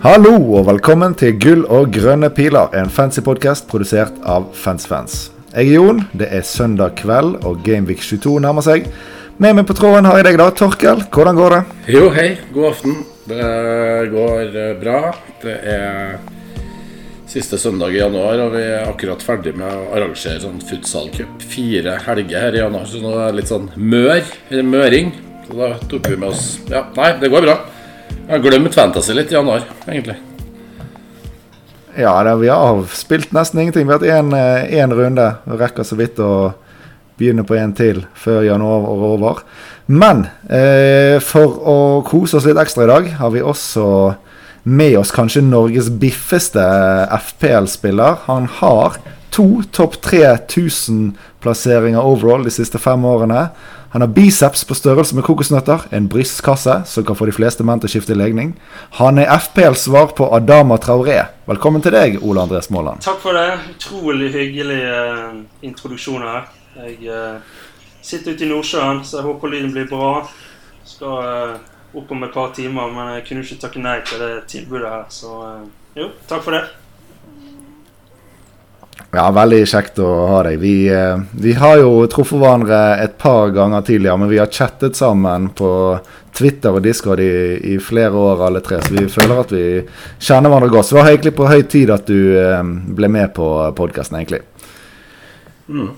Hallo og velkommen til Gull og grønne piler, en fancy podkast produsert av Fansfans. Jeg er Jon, det er søndag kveld og Gameweek 22 nærmer seg. Med meg på tråden har jeg deg da, Torkel. Hvordan går det? Jo, hei. God aften. Det går eh, bra. Det er siste søndag i januar, og vi er akkurat ferdig med å arrangere sånn futsalcup. Fire helger her i januar, så nå er det litt sånn mør, eller møring. Så da tok vi med oss Ja, nei, det går bra. Jeg har glemt Fantasy litt i januar, egentlig. Ja, det, vi har spilt nesten ingenting. Vi har hatt én runde. Vi rekker så vidt å begynne på en til før januar er over. Men eh, for å kose oss litt ekstra i dag, har vi også med oss kanskje Norges biffeste FPL-spiller. Han har to topp 3000-plasseringer overall de siste fem årene. Han har biceps på størrelse med kokosnøtter, en brystkasse som kan få de fleste menn til å skifte legning. Han er FPLs svar på Adama Traoré. Velkommen til deg, Ole André Småland. Takk for det. Utrolig hyggelig uh, introduksjon her. Jeg uh, sitter ute i Nordsjøen, så jeg håper lyden blir bra. Skal uh, opp om et par timer, men jeg kunne ikke takke nei til det tilbudet her. Så jo, takk for det. Ja, veldig kjekt å ha deg. Vi, eh, vi, har jo truffet hverandre et par ganger tidligere, men vi har chattet sammen på Twitter og Discord i, i flere år alle tre, så vi føler at vi kjenner hverandre godt. Så det var egentlig på høy tid at du eh, ble med på podkasten, egentlig. Mm.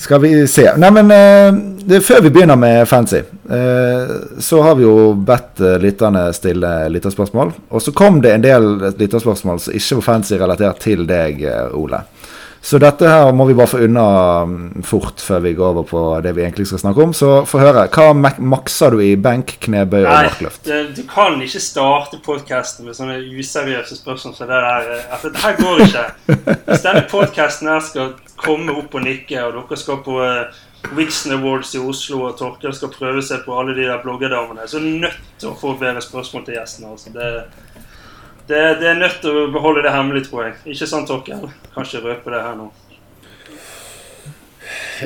Skal vi se Nei, men eh, før vi begynner med Fancy, eh, så har vi jo bedt eh, lytterne stille lytterspørsmål. Og så kom det en del lytterspørsmål som ikke var Fancy relatert til deg, Ole. Så dette her må vi bare få unna mm, fort før vi går over på det vi egentlig skal snakke om. Så få høre. Hva makser du i benk, knebøy og markløft? Nei, du kan ikke starte podkasten med sånne useriøse spørsmål som det der. Altså, det her går ikke. Hvis denne podkasten her skal komme opp og nikke, og dere skal på uh, Vixen Awards i Oslo, og Torkel skal prøve seg på alle de der bloggerdamene, så nødt til å få bedre spørsmål til gjestene. Altså. Det det, det, er nødt til å beholde det hemmelig, tror jeg. Ikke sant, Torkel? Kan ikke røpe det her nå.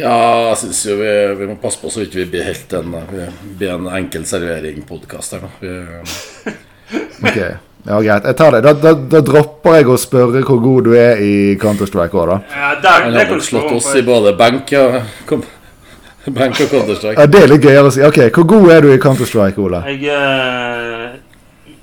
Ja, jeg syns jo vi, vi, må passe på så ikke vi blir helt en, vi blir en enkel servering-podkast her nå. Vi, ok, ja greit. Jeg tar det. Da, da, da, dropper jeg å spørre hvor god du er i Counter-Strike òg, da. Ja, der, Han har slått oss i både benker kom, Benk og Counter-Strike. Ja, det er litt gøyere å si. Ok, Hvor god er du i Counter-Strike, Ole? Jeg, uh,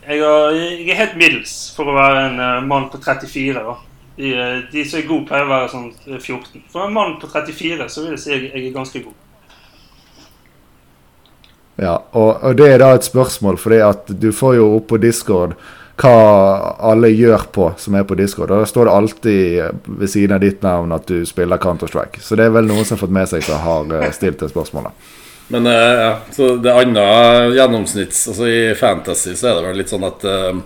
jeg, jeg, er helt middels for å være en uh, mann på 34. da. De, uh, de, som er gode, pleier å være sånn 14. Eh, for en mann på 34 så vil jeg si jeg, jeg er ganske god. Ja, og, og, det er da et spørsmål, fordi at du får jo opp på Discord hva alle gjør på som er på Discord. Og Da står det alltid ved siden av ditt navn at du spiller Counter-Strike. Så det er vel noen som har fått med seg som har stilt det spørsmålet. Men uh, ja, så det andre gjennomsnitts Altså I Fantasy så er det vel litt sånn at uh,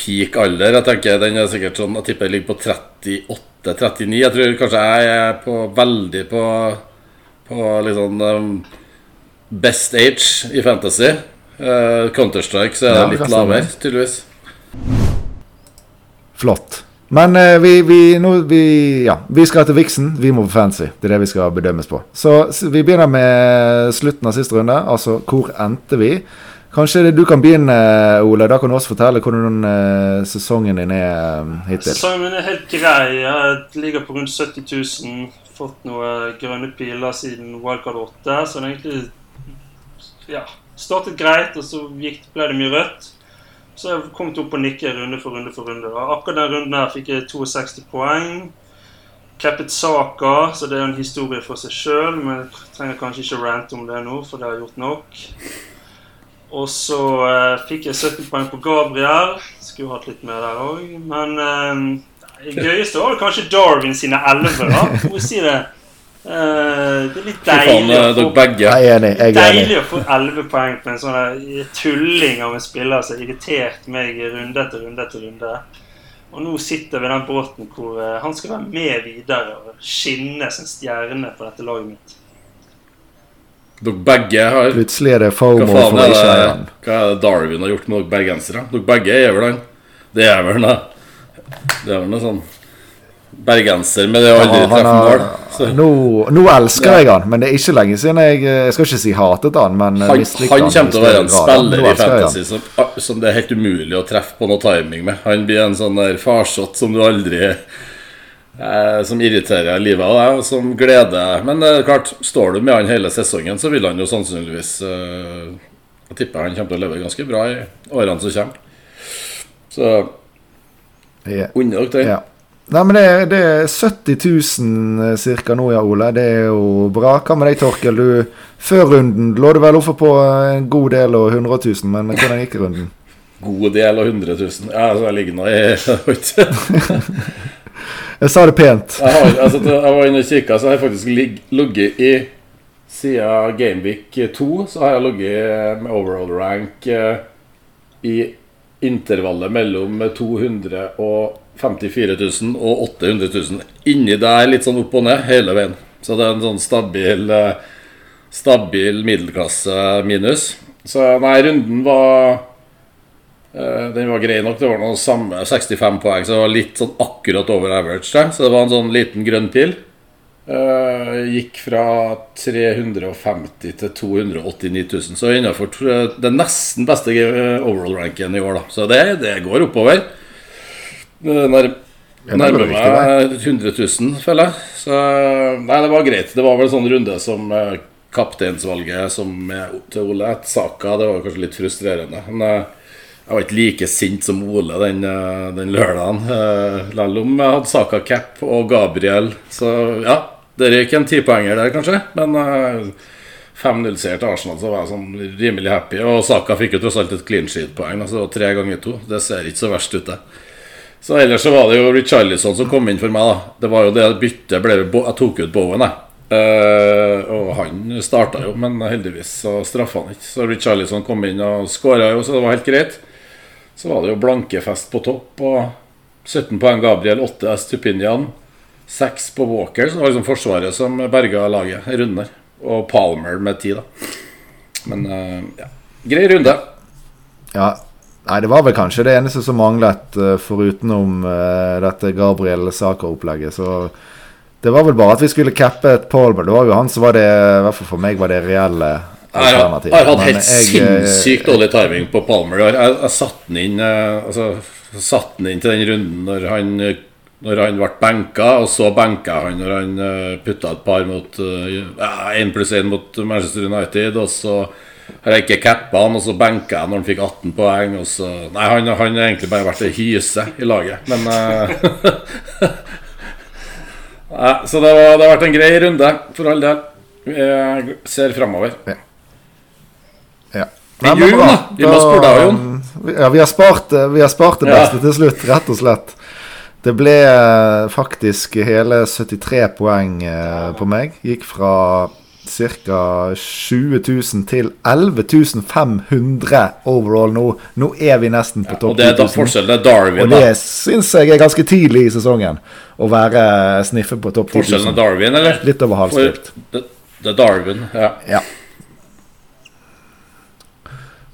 peak alder Jeg tenker den er sikkert sånn Jeg tipper jeg ligger på 38-39. Jeg tror kanskje jeg er på veldig på På litt sånn um, best age i Fantasy. Uh, Counter-Strike så er det ja, litt lavere, tydeligvis. Flott. Men eh, vi, vi, nå, vi, ja, vi, skal til Vixen. Vi må på fancy. Det er det vi skal bedømmes på. Så vi begynner med slutten av siste runde. Altså hvor endte vi? Kanskje du kan begynne, Ole. Da kan du også fortelle hvordan uh, sesongen din er um, hittil. Sesongen min er helt grei. Jeg ligger på rundt 70 000. Fått noen grønne piler siden Wildcard 8. Så det er egentlig ja, startet greit, og så gikk, ble det mye rødt. Så jeg kom opp og nikke runde for runde for runde. Og akkurat den runden her fikk jeg 62 poeng. Cappet Saka, så det er en historie for seg sjøl. Men jeg trenger kanskje ikke rante om det nå, for det har jeg gjort nok. Og så eh, fikk jeg 17 poeng på Gabriel. Skulle hatt litt mer der òg. Men eh, det gøyeste var kanskje Darwin sine 11. da. Må si det. Uh, det er litt deilig, å, få, jeg enig, jeg deilig å få 11 poeng på en sånn eh, tulling av en spiller som har irritert meg runde etter runde etter runde. Og nå sitter vi i den båten hvor uh, han skal være med videre og skinne som stjerne på dette laget mitt. Dere begge har Plutselig er det FOMO hva faen er det, Hva er det Darwin har gjort med dere bergensere? Dere begge er vel han? Det er vel noe Det er vel noe sånn bergenser med det å aldri Ja, treffe mål. Nå, nå elsker jeg han, men det er ikke lenge siden jeg Jeg skal ikke si hatet han, men han, han, han kommer til å være en spiller i. Fantasy som, som det er helt umulig å treffe på noe timing med. Han blir en sånn der farsott som du aldri eh, Som irriterer livet av deg, og som gleder Men er klart, står du med han hele sesongen, så vil han jo sannsynligvis eh, Jeg tipper han kommer til å leve ganske bra i årene som kommer. Så yeah. unner dere det. Ja. Nei, men det, er- det er 70 000 cirka nå, ja, Ole. Det er jo bra. Hva med deg, Torkel? Du, før runden lå du vel oppe på en god del og 100 000, men hvordan gikk runden? God del og 100 000. Ja, altså, jeg ligger nå i Jeg sa det pent. Jeg, har, altså, jeg var inne og kikka, så har jeg faktisk ligg- ligget i Siden Gameweek 2 så har jeg ligget med overall rank eh, i intervallet mellom 254 000 og 800 000. Inni der litt sånn opp og ned hele veien. Så det er en sånn stabil eh, Stabil middelklasse minus. Så nei, runden var Eh, Den var grei nok. Det var noe samme 65 poeng, så det var litt sånn akkurat over average. Der. Så det var en sånn liten grønn pil. Eh, gikk fra 350 til 289 000, så innafor det nesten beste overall-ranken i år. da Så det, det går oppover. Nær, nærmer meg 100 000, føler jeg. Så nei, det var greit. Det var vel en sånn runde som eh, kapteinsvalget som til Ole Saka. Det var kanskje litt frustrerende. Men eh, jeg var ikke like sint som Ole den, eh, den lørdagen. Selv om jeg hadde Saka cap og Gabriel. Så ja, det røyk en tipoenger der, kanskje. Men eh, 5-0-seier til Arsenal, så var jeg sånn rimelig happy. Og Saka fikk jo tross alt et clean sheet-poeng. Altså det var tre ganger to. Det ser ikke så verst ut, det. Så ellers så var det jo Richarlison som kom inn for meg, da. Det var jo det byttet ble Jeg tok ut Bowen, jeg. Uh, og han starta jo, men heldigvis så straffa han ikke. Så Richarlison kom inn og skåra jo, så det var helt greit. Så var det jo blankefest på topp. Og 17 poeng Gabriel, 8 Stupinian, 6 på Walker. Så det var liksom Forsvaret som berga laget Runder. Og Palmer med 10, da. Men uh, ja, grei runde. Ja. Nei, det var vel kanskje det eneste som manglet, uh, forutenom uh, dette Gabriel Saka-opplegget. Så det var vel bare at vi skulle cappe et Palmer. Det var jo han som var det, i hvert fall for meg, var det reelle Jeg har, hatt helt jeg, eh, sinnssykt dårlig timing på Palmer. Jeg. Jeg, jeg satte den inn eh, Altså, satt den inn til den runden når han eh, Når han ble benka, og så benka han når han putta et par mot Én pluss én mot Manchester United, og så har jeg ikke cappa han, og så benka jeg når han fikk 18 poeng. Så, nei, han han har egentlig bare vært ei hyse i laget, men uh, Så det, var, det har vært en grei runde, for all del. Jeg ser framover. Ja. ja. Nei, men bra. Vi må spørre deg, Jon. Ja, vi har spart, eh, vi har spart det Ja. beste til slutt, rett og slett. Det ble eh, faktisk hele 73 poeng eh, på meg. Gikk fra ca. 20 000 til 11 500 overall nå. Nå er vi nesten på Og topp det er da 10 000. forskjellen. Det er Darwin. Og da. det syns jeg er ganske tidlig i sesongen. Å være sniffe på topp 10 Forskjellen er 000. Darwin, eller? Litt over halvstrikt. Det, det er Darwin, ja. Ja.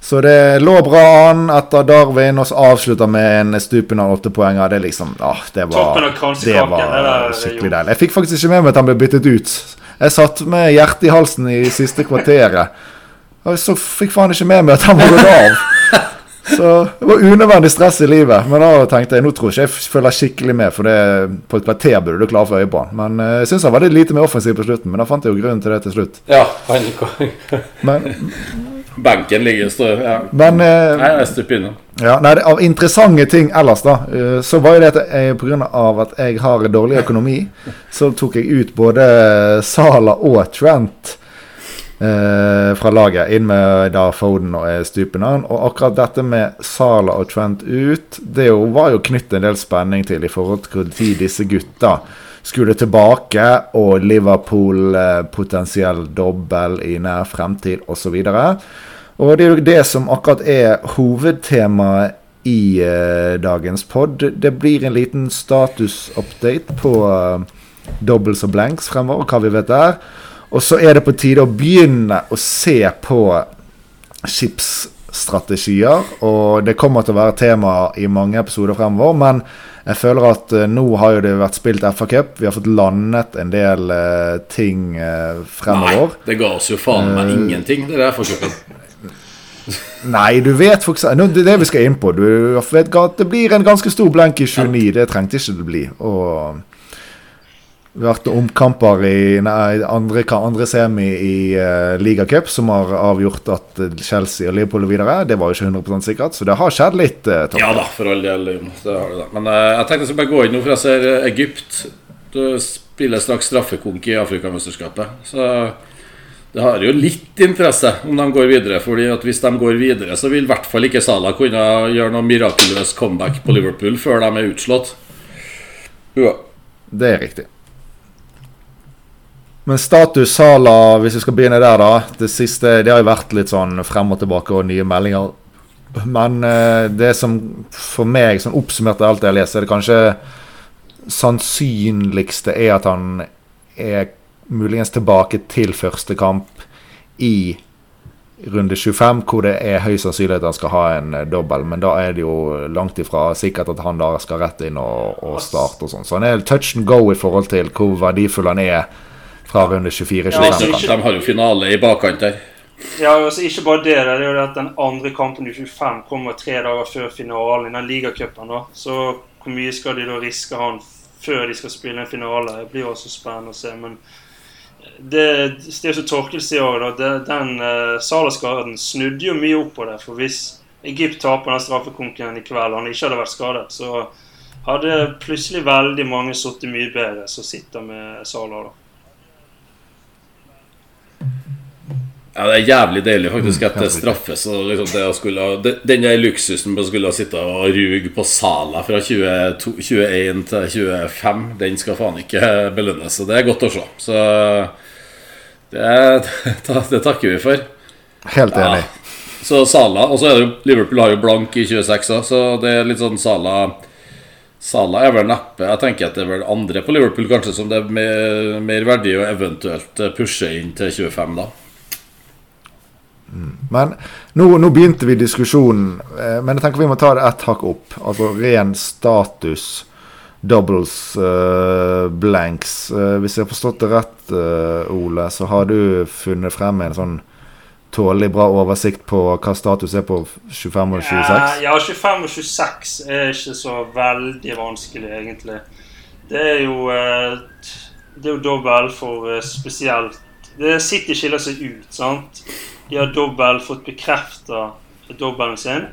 Så det lå bra an etter Darwin, og så avslutta med en stupen av åtte poenger. Det er liksom ah, Det var, det var skikkelig deilig. Jeg fikk faktisk ikke med meg at han ble byttet ut. Jeg satt med hjertet i halsen i siste kvarteret. Og så fikk faen ikke med meg at han var gått av. Så det var unødvendig stress i livet. Men da tenkte jeg nå tror ikke jeg følger skikkelig med, for det, på et kvarter burde du klare for øye på han. Men eh, jeg syns han var litt lite mer offensiv på slutten, men da fant jeg jo grunnen til det til slutt. Ja, Men, Benken ligger større, ja. men eh, Nei, jeg stupper innom. Ja, nei, Av interessante ting ellers, da, eh, så var jo det at jeg, av at jeg har dårlig økonomi, så tok jeg ut både Sala og Trent eh, fra laget, inn med da Foden og Stupen Stupinan. Og akkurat dette med Sala og Trent ut, det jo, var jo knyttet en del spenning til i forhold til hvor tid disse gutta skulle tilbake, og Liverpool eh, potensiell dobbel i nær fremtid osv. Og det er jo det som akkurat er hovedtemaet i eh, dagens pod. Det blir en liten status-update på uh, doubles og blanks fremover, hva vi vet der. Og så er det på tide å begynne å se på strategier, og det kommer til å være tema i mange episoder fremover. Men jeg føler at uh, nå har jo det vært spilt FA Cup. Vi har fått landet en del uh, ting uh, fremover. Nei, det ga oss jo faen meg ingenting, det der Cupen. Nei, du vet for eksempel Det er det vi skal inn på. Du vet at det blir en ganske stor blenk i 29. Det trengte ikke det bli. Og vært omkamper i nei, andre, andre, semi i uh, ligacup som har avgjort at Chelsea og Liverpool er videre. Det var jo ikke 100 sikkert, så det har skjedd litt. Uh, ja da, for all del. Det har det da. Men uh, jeg tenkte jeg skulle bare gå inn nå, for jeg ser Egypt. Du spiller straks straffekonk i Afrikamesterskapet. Så det har jo litt interesse om de går videre. fordi at hvis de går videre, så vil i hvert fall ikke Salah kunne gjøre noe mirakuløst comeback på Liverpool før de er utslått. Ja. Det er riktig. Men status Sala, hvis vi skal begynne der, da. Det siste Det har jo vært litt sånn frem og tilbake og nye meldinger. Men uh, det som for meg, sånn oppsummert av alt jeg leser, det kanskje sannsynligste er at han er muligens tilbake til første kamp i runde 25, hvor det er høy sannsynlighet at han skal ha en uh, dobbel. Men da er det jo langt ifra sikkert at han da skal rett inn og, og starte og sånn. Så han er touch and go i forhold til hvor verdifull han er fra runde 24-25. Ja, de har jo finale i bakkant der. Ja, altså Ikke bare det. Det er jo at Den andre kampen i 25 kommer tre dager før finalen i den ligacupen. Så hvor mye skal de da riske han før de skal spille en finale? Det blir også spennende å se. Men det, det er så Torkel sier òg, den uh, Salah-skaden snudde jo mye opp på det. For hvis Egypt taper den straffekonken i kveld, og han ikke hadde vært skadet, så hadde plutselig veldig mange sittet mye bedre som sitter med Salah. da. Ja, Det er jævlig deilig faktisk at det straffes. Så liksom det skulle, Den der luksusen med å skulle sitte og ruge på Sala fra 22, 21 til 25, den skal faen ikke belønnes. Så det er godt å se. Så det, det takker vi for. Helt enig. Ja. Så Sala Og så er det Liverpool har jo blank i 26 òg, så det er litt sånn Sala Sala er vel neppe Jeg tenker at det er vel andre på Liverpool kanskje som det er mer, verdig å eventuelt pushe inn til 25, da. Men nå, nå, begynte vi diskusjonen, eh, men jeg tenker vi må ta det ett hakk opp. Altså ren status, doubles, uh, blanks. Hvis jeg har forstått det rett, uh, Ole, så har du funnet frem en sånn tålelig bra oversikt på hva status er på 25 og 26? Ja, 25 og 26 er ikke så veldig vanskelig, egentlig. Det er jo Det er jo dobbel for spesielt Det City skiller seg ut, sant? De har dobbel fått bekrefta dobbelen sin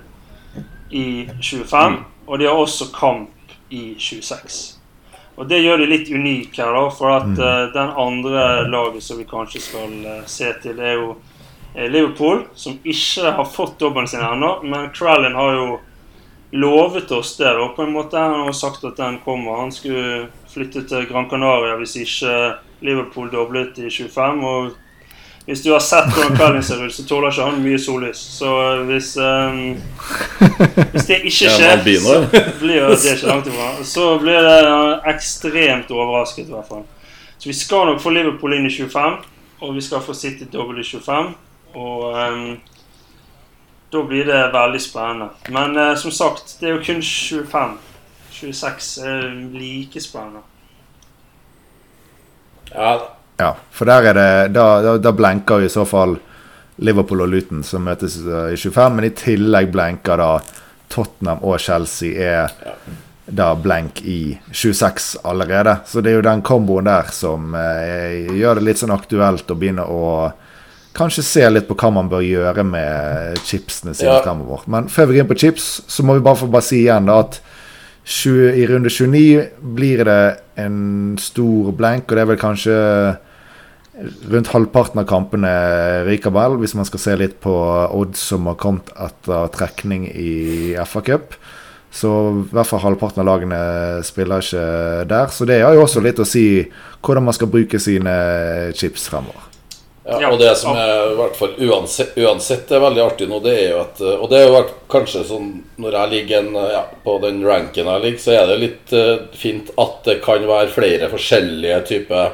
i 25. Mm. Og de har også kamp i 26. Og det gjør de litt unike her, da. For at mm. uh, den andre laget som vi kanskje skal se til, er jo Liverpool, som ikke har fått dobbelen sin ennå. Men Crallin har jo lovet oss det. da, på en måte Han har sagt at den kommer. Han skulle flytte til Gran Canaria hvis ikke Liverpool doblet i 25. og hvis du har sett hvordan kvelden ser ut, så tåler ikke han mye sollys. Så eh, hvis, um, hvis det ikke skjer, så blir det ikke langt ifra. Så blir det ekstremt overrasket, i hvert fall. Så vi skal nok få Liverpool inn i 25, og vi skal få City dobbelt i 25. Og um, da blir det veldig spennende. Men uh, som sagt, det er jo kun 25. 26 er like spennende. Ja, ja, for der er det Da, da, da blenker i så fall Liverpool og Luton som møtes eh, i 25, men i tillegg blenker da Tottenham og Chelsea er ja. da blenk i 26 allerede. Så det er jo den komboen der som eh, gjør det litt sånn aktuelt å begynne å kanskje se litt på hva man bør gjøre med chipsene sine ja. fremover. Men før vi går inn på chips, så må vi bare få bare si igjen da at 20, i runde 29 blir det en stor blank, og det er vel kanskje rundt halvparten av kampene ryker vel, hvis man skal se litt på odds som har kommet etter trekning i FA Cup. Så i hvert fall halvparten av lagene spiller ikke der. Så det har jo også litt å si hvordan man skal bruke sine chips fremover. Ja, og det som er i hvert fall uansett, uansett er veldig artig nå, det er jo at Og det har jo vært kanskje sånn når jeg ligger en, ja, på den ranken jeg ligger, så er det litt uh, fint at det kan være flere forskjellige typer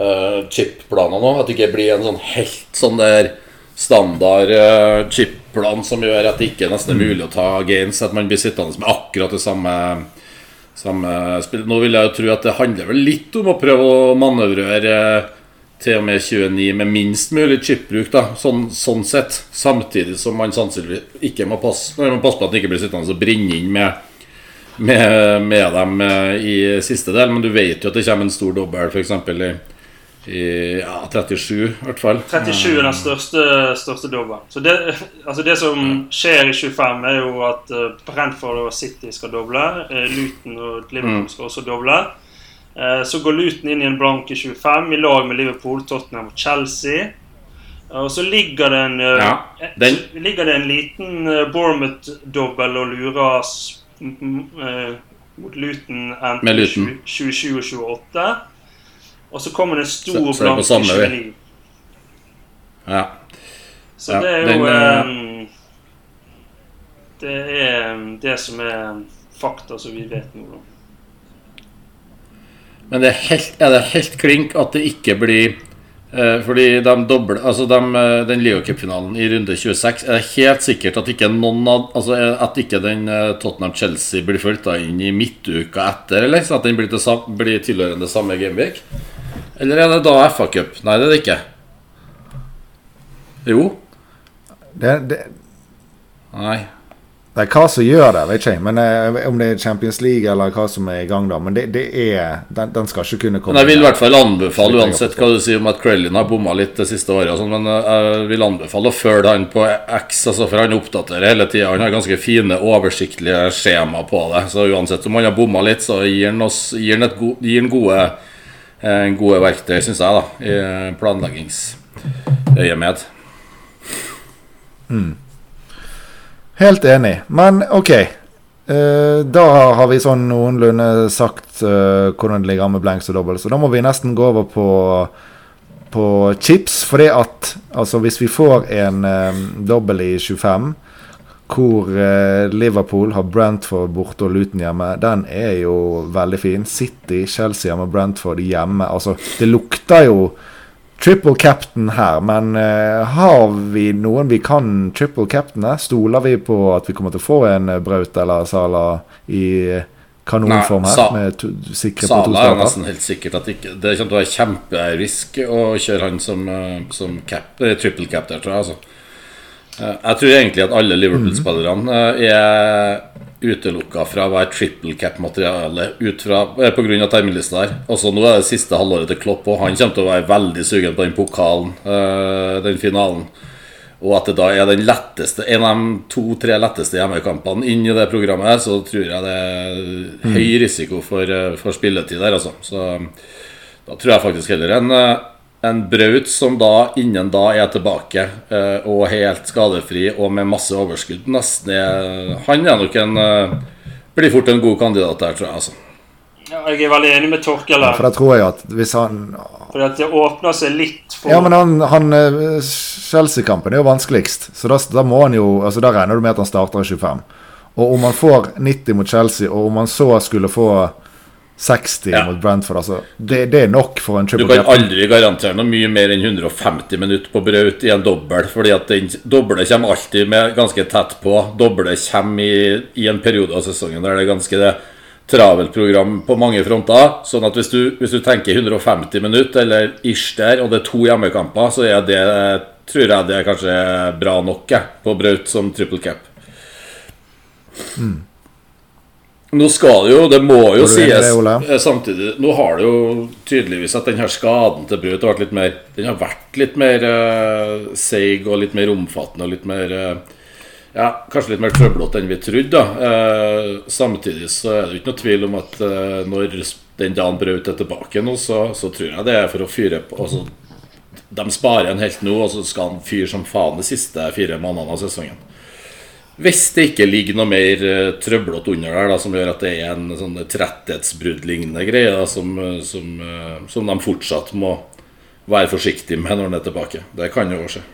uh, chip-planer nå. At det ikke blir en sånn helt sånn der standard uh, chip-plan som gjør at det ikke er nesten mulig å ta gains. At man blir sittende med akkurat det samme, samme spill. Nå vil jeg jo tro at det handler vel litt om å prøve å manøvrere til og med 29 med minst mulig chipbruk, da, sånn, sånn, sett. Samtidig som man sannsynligvis ikke må passe, man må passe på at den ikke blir sittende og brenne inn med, med, med, dem eh, i siste del. Men du vet jo at det kommer en stor dobbel, f.eks. i i ja, 37, i hvert fall. 37 er den største, største dobbelen. Så det, altså det, som skjer i 25, er jo at uh, Brentford og City skal doble. Luton og Liverpool mm. skal også doble. Uh, så går Luton inn i en blank i 25 i lag med Liverpool, Tottenham og Chelsea. Og så ligger det en, ja, den... ligger det en liten Bournemouth-dobbel og lurer mot Luton enten 27 og 28. Og så kommer det en stor så, blank i 29. Ja. Så ja, det er jo den, um, Det er det som er fakta som vi vet nå, da. Men det er, helt, er det helt klink at det ikke blir eh, Fordi de doble, altså de, eh, den Leo-cupfinalen i runde 26 Er det helt sikkert at ikke noen av Altså at ikke den eh, Tottenham-Chelsea blir fulgt inn i midtuka etter, eller? Så at den blir, til, blir tilhørende samme gameweek? Eller er det da FA-cup? Nei, det er det ikke. Jo. Det, det Nei. Det er hva som gjør det, vet ikke jeg. Men eh, Om det er Champions League eller hva som er i gang da. Men det, det er den, den, skal ikke kunne komme Men Jeg vil i hvert fall anbefale, uansett hva du sier om at Crellin har bomma litt det siste året, sånn, men eh, jeg vil anbefale å følge han på X, altså, for han oppdaterer hele tida. Han har ganske fine, oversiktlige skjema på det. Så uansett om han har bomma litt, så gir han, oss, gir han, go, gir han gode Eh, gode verktøy, syns jeg, da, i planleggingsøyemed. Mm. Helt enig. Men OK. Uh, da har vi sånn noenlunde sagt uh, hvordan det ligger an med blanks og dobbel. Så da må vi nesten gå over på, på chips. Fordi at altså hvis vi får en um, dobbel i 25 hvor eh, Liverpool har Brentford borte og Luton hjemme. Den er jo veldig fin. City, Chelsea hjemme, Brentford hjemme. Altså, det lukter jo triple captain her, men uh, har vi noen vi kan triple captaine? Stoler vi på at vi kommer til å få en eh, Braut eller Sala i kanonform her? Nei, sikre Sala er nesten helt sikkert at ikke Det kommer til å være kjemperisk å kjøre han som, eh, som cap, triple captain, tror jeg. altså Eh, jeg tror egentlig at alle Liverpool-spillerne eh, er utelukka fra å være triple cap-materiale eh, pga. terminlista her. Også nå er det siste halvåret til Klopp, og han kommer til å være veldig sugen på den pokalen, den finalen. Og at det da er den letteste en av de to-tre letteste hjemmekampene inn i det programmet, så tror jeg det er høy risiko for, for spilletid der, altså. Så da tror jeg faktisk heller en en Braut som da innen da er tilbake eh, og helt skadefri og med masse overskudd. Nesten er, Han er nok en eh, Blir fort en god kandidat der, tror jeg. altså. Ja, jeg er veldig enig med Torkel Ja, for da tror jeg at hvis han For at det åpner seg litt for Ja, men han, han eh, Chelsea-kampen er jo vanskeligst. Så da, da, må han jo Altså da regner du med at han starter i 25. Og om han får 90 mot Chelsea, og om han så skulle få 60 ja. mot Brentford. Altså, det, det, er nok for en triple Du kan aldri garantere noe mye mer enn 150 minutter på Braut i en dobbel. fordi at den doble kommer alltid med ganske tett på. Doble kommer i, i en periode av sesongen der det er ganske det travelt program på mange fronter. Sånn at hvis du, hvis du tenker 150 minutter eller ish der, og det er to hjemmekamper, så er det tror jeg det er kanskje bra nok på Braut som triple cap. Mm. Nå skal det jo, det må jo sies eh, samtidig Nå har det jo tydeligvis at den her skaden til Braut har vært litt mer Den har vært litt mer uh, seig og litt mer omfattende og litt mer uh, Ja, kanskje litt mer trøblete enn vi trodde. da uh, Samtidig så er det jo ikke noe tvil om at når den dagen Braut er tilbake nå, så, så, tror jeg det er for å fyre på altså, De sparer en helt nå, og så skal han fyre som faen de siste fire månedene av sesongen. Hvis det ikke ligger noe mer uh, trøblete under der da, som gjør at det er en sånn tretthetsbrudd-lignende greie da, som, eh, som, uh, som, de fortsatt må være forsiktige med når den er tilbake. Det kan jo skje.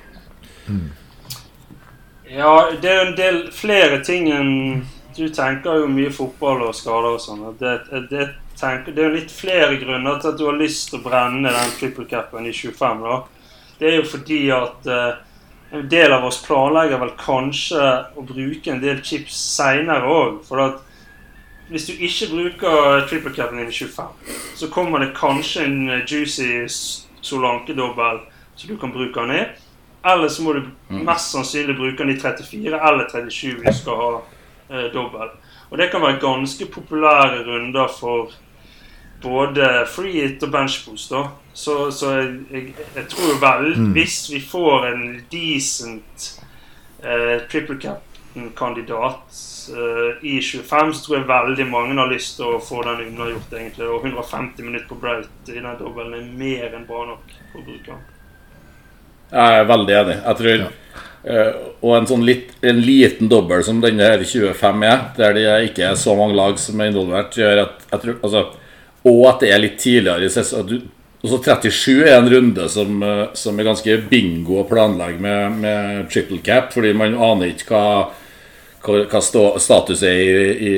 Mm. Ja, det er en del flere ting enn Du tenker jo mye fotball og skader og sånn. Det, det, det, er litt flere grunner til at du har lyst til å brenne den triple capen i 25. da. Det er jo fordi at uh, en del av oss planlegger vel kanskje å bruke en del chips seinere òg. For at hvis du ikke bruker triple capen innen 25, så kommer det kanskje en juicy Solanke-dobbel så du kan bruke den i. Eller så må du mest sannsynlig bruke den i 34 eller 37 hvis du skal ha eh, dobbel. Og det kan være ganske populære runder for både free hit og benchboost. da. Så, så jeg, jeg, tror vel hvis vi får en decent eh, triple cap-kandidat eh, i 25, så tror jeg veldig mange har lyst til å få den unnagjort, egentlig. Og 150 minutter på Braut i den dobbelen er mer enn bra nok for å bruke den. Jeg er veldig enig. Jeg tror eh, Og en sånn litt, en liten dobbel som denne her 25 er, der det ikke er så mange lag som er involvert, gjør at jeg tror, altså, Og at det er litt tidligere i sesongen. Også 37 er en runde som, eh, som er ganske bingo å planlegge med, med triple cap, fordi man aner ikke hva, hva, stå, status er i, i,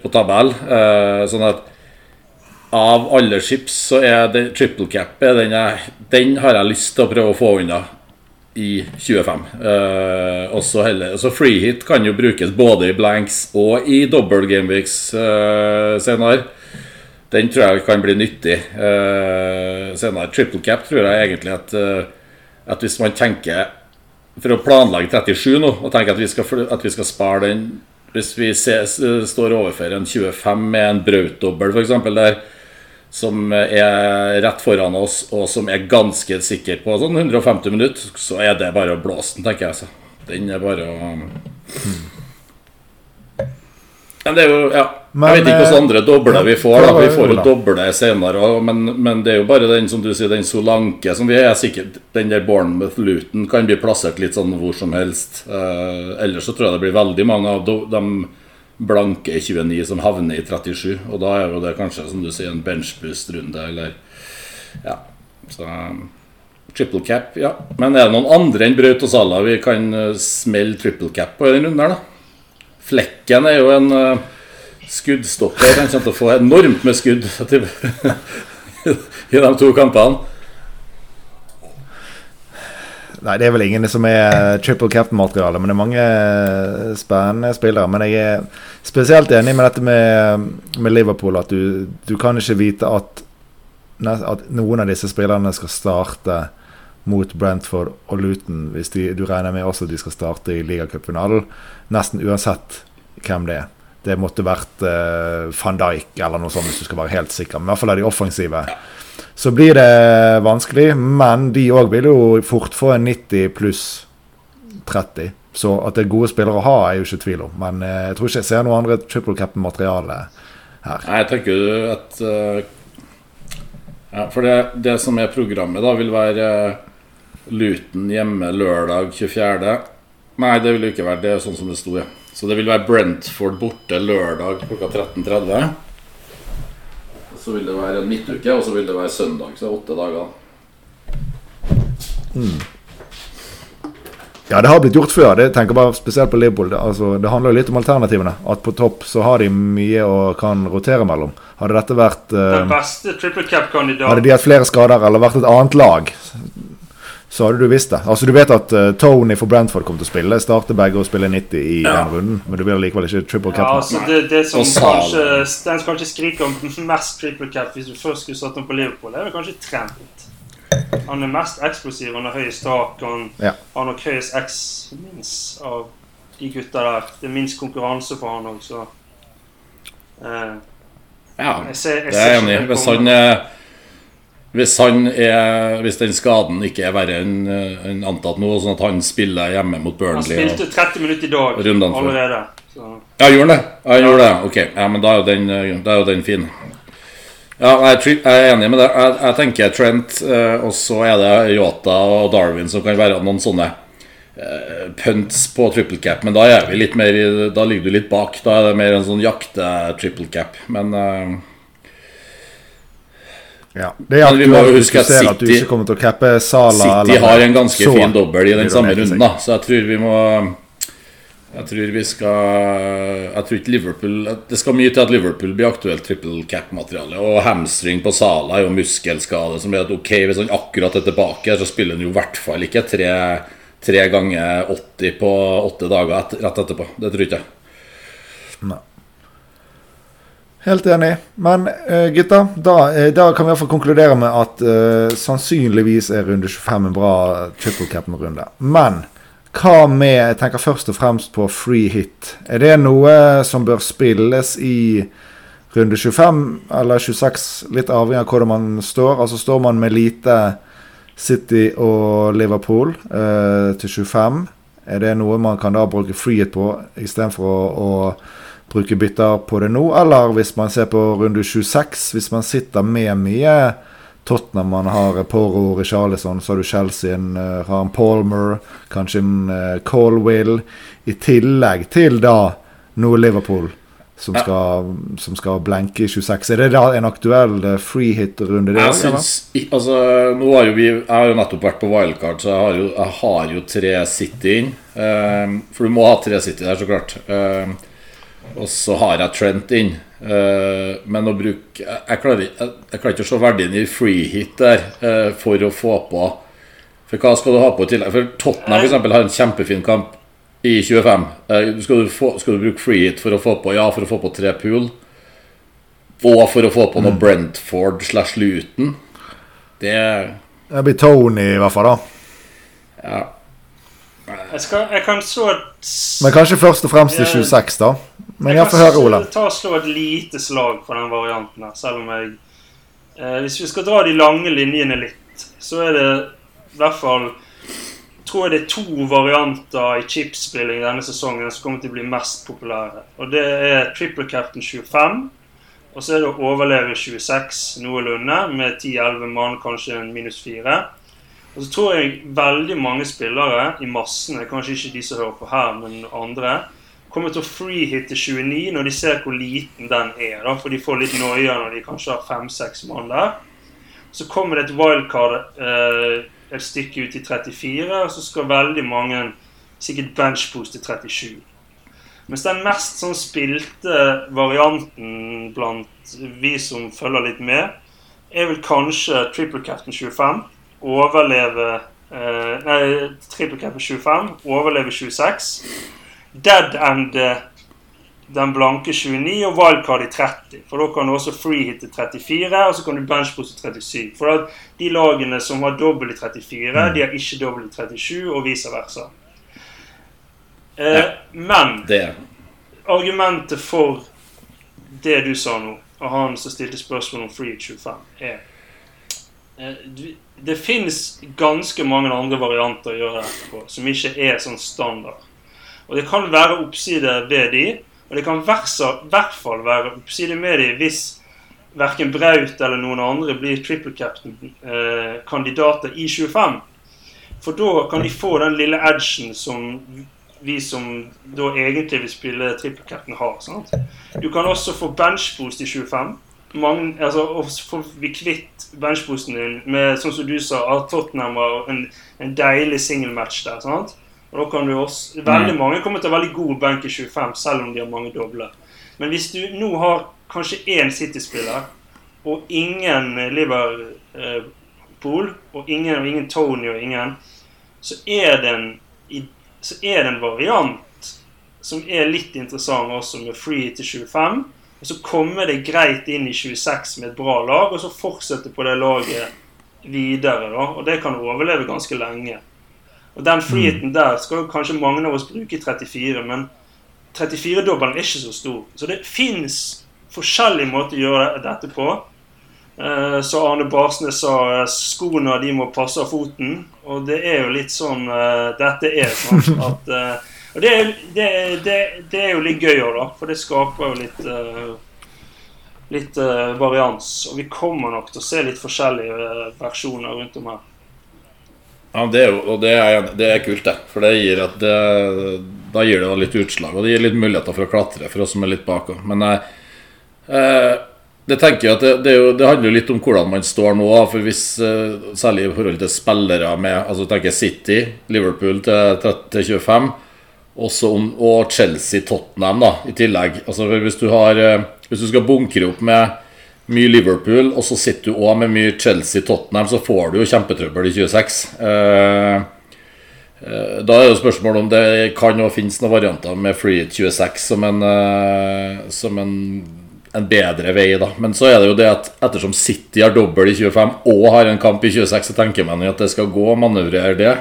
på tabell. Eh, sånn at av alle chips så er det triple cap er den, den har jeg lyst til å prøve å få unna i 25. Eh, også heller, så free hit kan jo brukes både i blanks og i double gameweeks eh, senere. Den tror jeg kan bli nyttig uh, senere. Triple cap tror jeg egentlig at, uh, at hvis man tenker For å planlegge 37 nå, og tenker at vi skal, at vi skal spare den Hvis vi ses, uh, står overfor en 25 med en brautdobbel, f.eks. der, som er rett foran oss, og som er ganske sikker på sånn 150 minutter, så er det bare å blåse den, tenker jeg. Så. Den er bare å Men det er jo Ja. Men, jeg vet ikke hvilke andre dobler vi får. da Vi får jo doble senere òg, men, men det er jo bare den som du sier, den Solanke som vi er sikkert Den der Bournemouth-Luton kan bli plassert litt sånn hvor som helst. Eh, ellers så tror jeg det blir veldig mange av de blanke i 29 som havner i 37. Og da er jo det kanskje, som du sier, en benchboost-runde, eller Ja. Så um, Triple cap, ja. Men er det noen andre enn Braut og Salah vi kan eh, smelle triple cap på i den runden her, da? Flekken er jo en eh, skuddstopper. Han kommer til å få enormt med skudd i de to kampene. Nei, det er vel ingen som er triple captain-materiale, men det er mange eh, spennende spillere. Men jeg er spesielt enig med dette med, med Liverpool, at du, du kan ikke vite at, at noen av disse spillerne skal starte mot Brentford og Luton, hvis de, du regner med også de skal starte i ligacupfinalen. Nesten uansett hvem det er. Det måtte vært uh, van Dijk eller noe sånt, hvis du skal være helt sikker. Men i hvert fall er de offensive. Så blir det vanskelig, men de òg vil jo fort få en 90 pluss 30. Så at det er gode spillere å ha, er jo ikke tvil om. Men uh, jeg tror ikke jeg ser noe andre triple cap-materiale her. Nei, jeg tenker at uh, Ja, for det, det som er programmet, da, vil være uh, Luton hjemme lørdag 24. Nei, det vil jo ikke være det er sånn som det sto, ja. Så det vil være Brentford borte lørdag klokka 13.30. Så vil det være en midtuke, og så vil det være søndag. Så det er åtte dager. Ja, det har blitt gjort før. Det tenker bare spesielt på Liverpool. Det, altså, det handler jo litt om alternativene. At på topp så har de mye å kan rotere mellom. Hadde dette vært eh, Den beste triple cap-kandidaten Hadde de hatt flere skader eller vært et annet lag, så hadde du visst det. Altså Du vet at uh, Tony for Brentford kommer til å spille. Starter begge og spille 90 i Ja. den runden. Men du vil likevel ikke triple cap. Ja, altså det, det som kanskje, Den som kanskje skriker om mest triple cap hvis du først skulle satt ham på Liverpool, det er kanskje Trent. Han er mest eksplosiv, han har høyest tak, han Ja. har nok høyest X minst av de gutta der. Det er minst konkurranse for han òg, så uh, Ja, Jeg ser, jeg det er jeg enig i. Hvis han er hvis, den skaden ikke er verre enn en antatt nå, sånn at han spiller hjemme mot Burnley Han spilte 30 minutter i dag allerede. Så. Ja, gjorde han det? Ja, gjorde det. Ok, ja, men da er jo den, da er jo den fin. Ja, jeg, er enig med det. Jeg, jeg tenker Trent, eh, og så er det Yota og Darwin som kan være noen sånne eh, punts på triple cap. Men da er vi litt mer Da ligger du litt bak. Da er det mer en sånn jakte-triple cap. Men eh, Ja. Det er Men vi må jo huske at City, at du City- ikke kommer til å cappe Sala City har en ganske så fin dobbel i den samme runden, da. Så jeg tror vi må Jeg tror vi skal Jeg tror ikke Liverpool Det skal mye til at Liverpool blir aktuelt triple cap-materiale. Og hamstring på Sala er jo muskelskade, som gjør at ok, hvis han akkurat er tilbake, så spiller han jo i hvert fall ikke tre, tre ganger 80 på åtte dager et, rett etterpå. Det tror ikke jeg. Nei. Helt enig. Men uh, gutta, da, uh, da, kan vi i hvert fall konkludere med at uh, sannsynligvis er runde 25 en bra triple cap-runde. Men hva med Jeg tenker først og fremst på free hit. Er det noe som bør spilles i runde 25 eller 26, litt avhengig av hvordan man står? Altså Står man med lite City og Liverpool uh, til 25, er det noe man kan da bruke free hit på istedenfor å, å bruke bytter på det nå? Eller hvis man ser på runde 26, hvis man sitter med mye Tottenham man har Poro Richarlison, så har du Chelsea, en, uh, har en Palmer, kanskje en uh, Colwill. I tillegg til da noe Liverpool som, ja. skal, som skal blenke i 26. Er det da en aktuell uh, free hit-runde? Jeg syns altså, nå har jo vi, Jeg har jo nettopp vært på wildcard, så jeg har jo, jeg har jo tre City inn. Um, for du må ha tre City der, så klart. Uh, og så har jeg Trent inn. Uh, men å bruke jeg, jeg, klarer, jeg, jeg, klarer, ikke å se verdien i free hit der uh, for å få på For hva skal du ha på i tillegg? For Tottenham for eksempel, har en kjempefin kamp i 25. Uh, eh, skal, du få, skal, du bruke free hit for å få på Ja, for å få på tre pool. Og for å få på noe mm. Brentford slash Luton. Det Det blir Tony, i hvert fall, da. Ja. Jeg, skal, jeg kan så Men kanskje først og fremst i 26, da. Men jeg, får høre, Ola. ta og slå et lite slag på den varianten her, selv om jeg eh, Hvis vi skal dra de lange linjene litt, så er det i hvert fall tror jeg det er to varianter i chipspilling denne sesongen som kommer til å bli mest populære. Og Det er Triple Captain 25. Og så er det å overleve 26 noenlunde, med 10-11 mann, kanskje en minus 4. Og så tror jeg veldig mange spillere i massene, kanskje ikke de som hører på her, men andre, kommer til å freehitte 29 når de ser hvor liten den er. Da, for de får litt noia når de kanskje har fem-seks mann der. Så kommer det et wildcard eh, et stykke ut i 34, og så skal veldig mange sikkert benchpose til 37. Mens den mest sånn spilte varianten blant vi som følger litt med, er vel kanskje Triple Captain 25. Overleve eh, Nei, Triple Captain 25. Overleve 26 dead end den blanke 29 og wildcard i 30. For da kan du også freehitte 34, og så kan du benchbooste 37. For at de lagene som har dobbel i 34, mm. de har ikke dobbel i 37, og vice versa. Eh, ja, men det. argumentet for det du sa nå, og han som stilte spørsmål om free 25, er eh, Det finnes ganske mange andre varianter å gjøre dette på, som ikke er sånn standard. Og det kan være oppside ved de, og det kan i hvert fall være oppside med de hvis verken Braut eller noen andre blir triple captain-kandidater eh, i 25. For da kan de få den lille edgen som vi som da egentlig vil spille triple captain, har. Sant? Du kan også få benchboost i 25. Mange, altså, og får vi kvitt benchboosten din med, sånn som du sa, at Tottenham var en, en deilig singelmatch der. sant? Og da kan du også, Veldig mm. mange kommer til å ha veldig god benk i 25, selv om de har mange doble. Men hvis du nå har kanskje én City-spiller og ingen Liverpool og ingen, og ingen Tony og ingen, så er, det en, så er det en variant som er litt interessant også, med free til 25. Og så kommer det greit inn i 26 med et bra lag, og så fortsette på det laget videre. da, Og det kan overleve ganske lenge. Og Den friheten mm. der skal kanskje mange av oss bruke i 34, men 34-dobbelen er ikke så stor. Så det fins forskjellige måter å gjøre dette på. Eh, så Arne Barsnes sa eh, skoene de må passe av foten. Og det er jo litt sånn eh, dette er. sånn at og det er, det, det, det er, jo litt gøy òg, da. For det skaper jo litt litt varians. Og vi kommer nok til å se litt forskjellige versjoner rundt om her. Ja, det er og det er, det er, kult, det. For det gir, at det, da gir det litt utslag. Og det gir litt muligheter for å klatre for oss som er litt bak. Men eh, eh, det tenker jeg at det, det, jo, det, handler jo litt om hvordan man står nå. For hvis, eh, Særlig i forhold til spillere med altså tenker City, Liverpool til, til 25, om, og Chelsea-Tottenham da, i tillegg. Altså hvis du, har, eh, hvis du skal bunkre opp med mye Liverpool, og så sitter du òg med mye Chelsea-Tottenham, så får du jo kjempetrøbbel i 26. Eh, Eh, Da er jo spørsmålet om det kan også finnes noen varianter med Free Hit 26 som en, eh, som en, en bedre vei, da. Men så er det jo det at ettersom City har dobbel i 25 og har en kamp i 26, så tenker man jo at det skal gå å manøvrere det.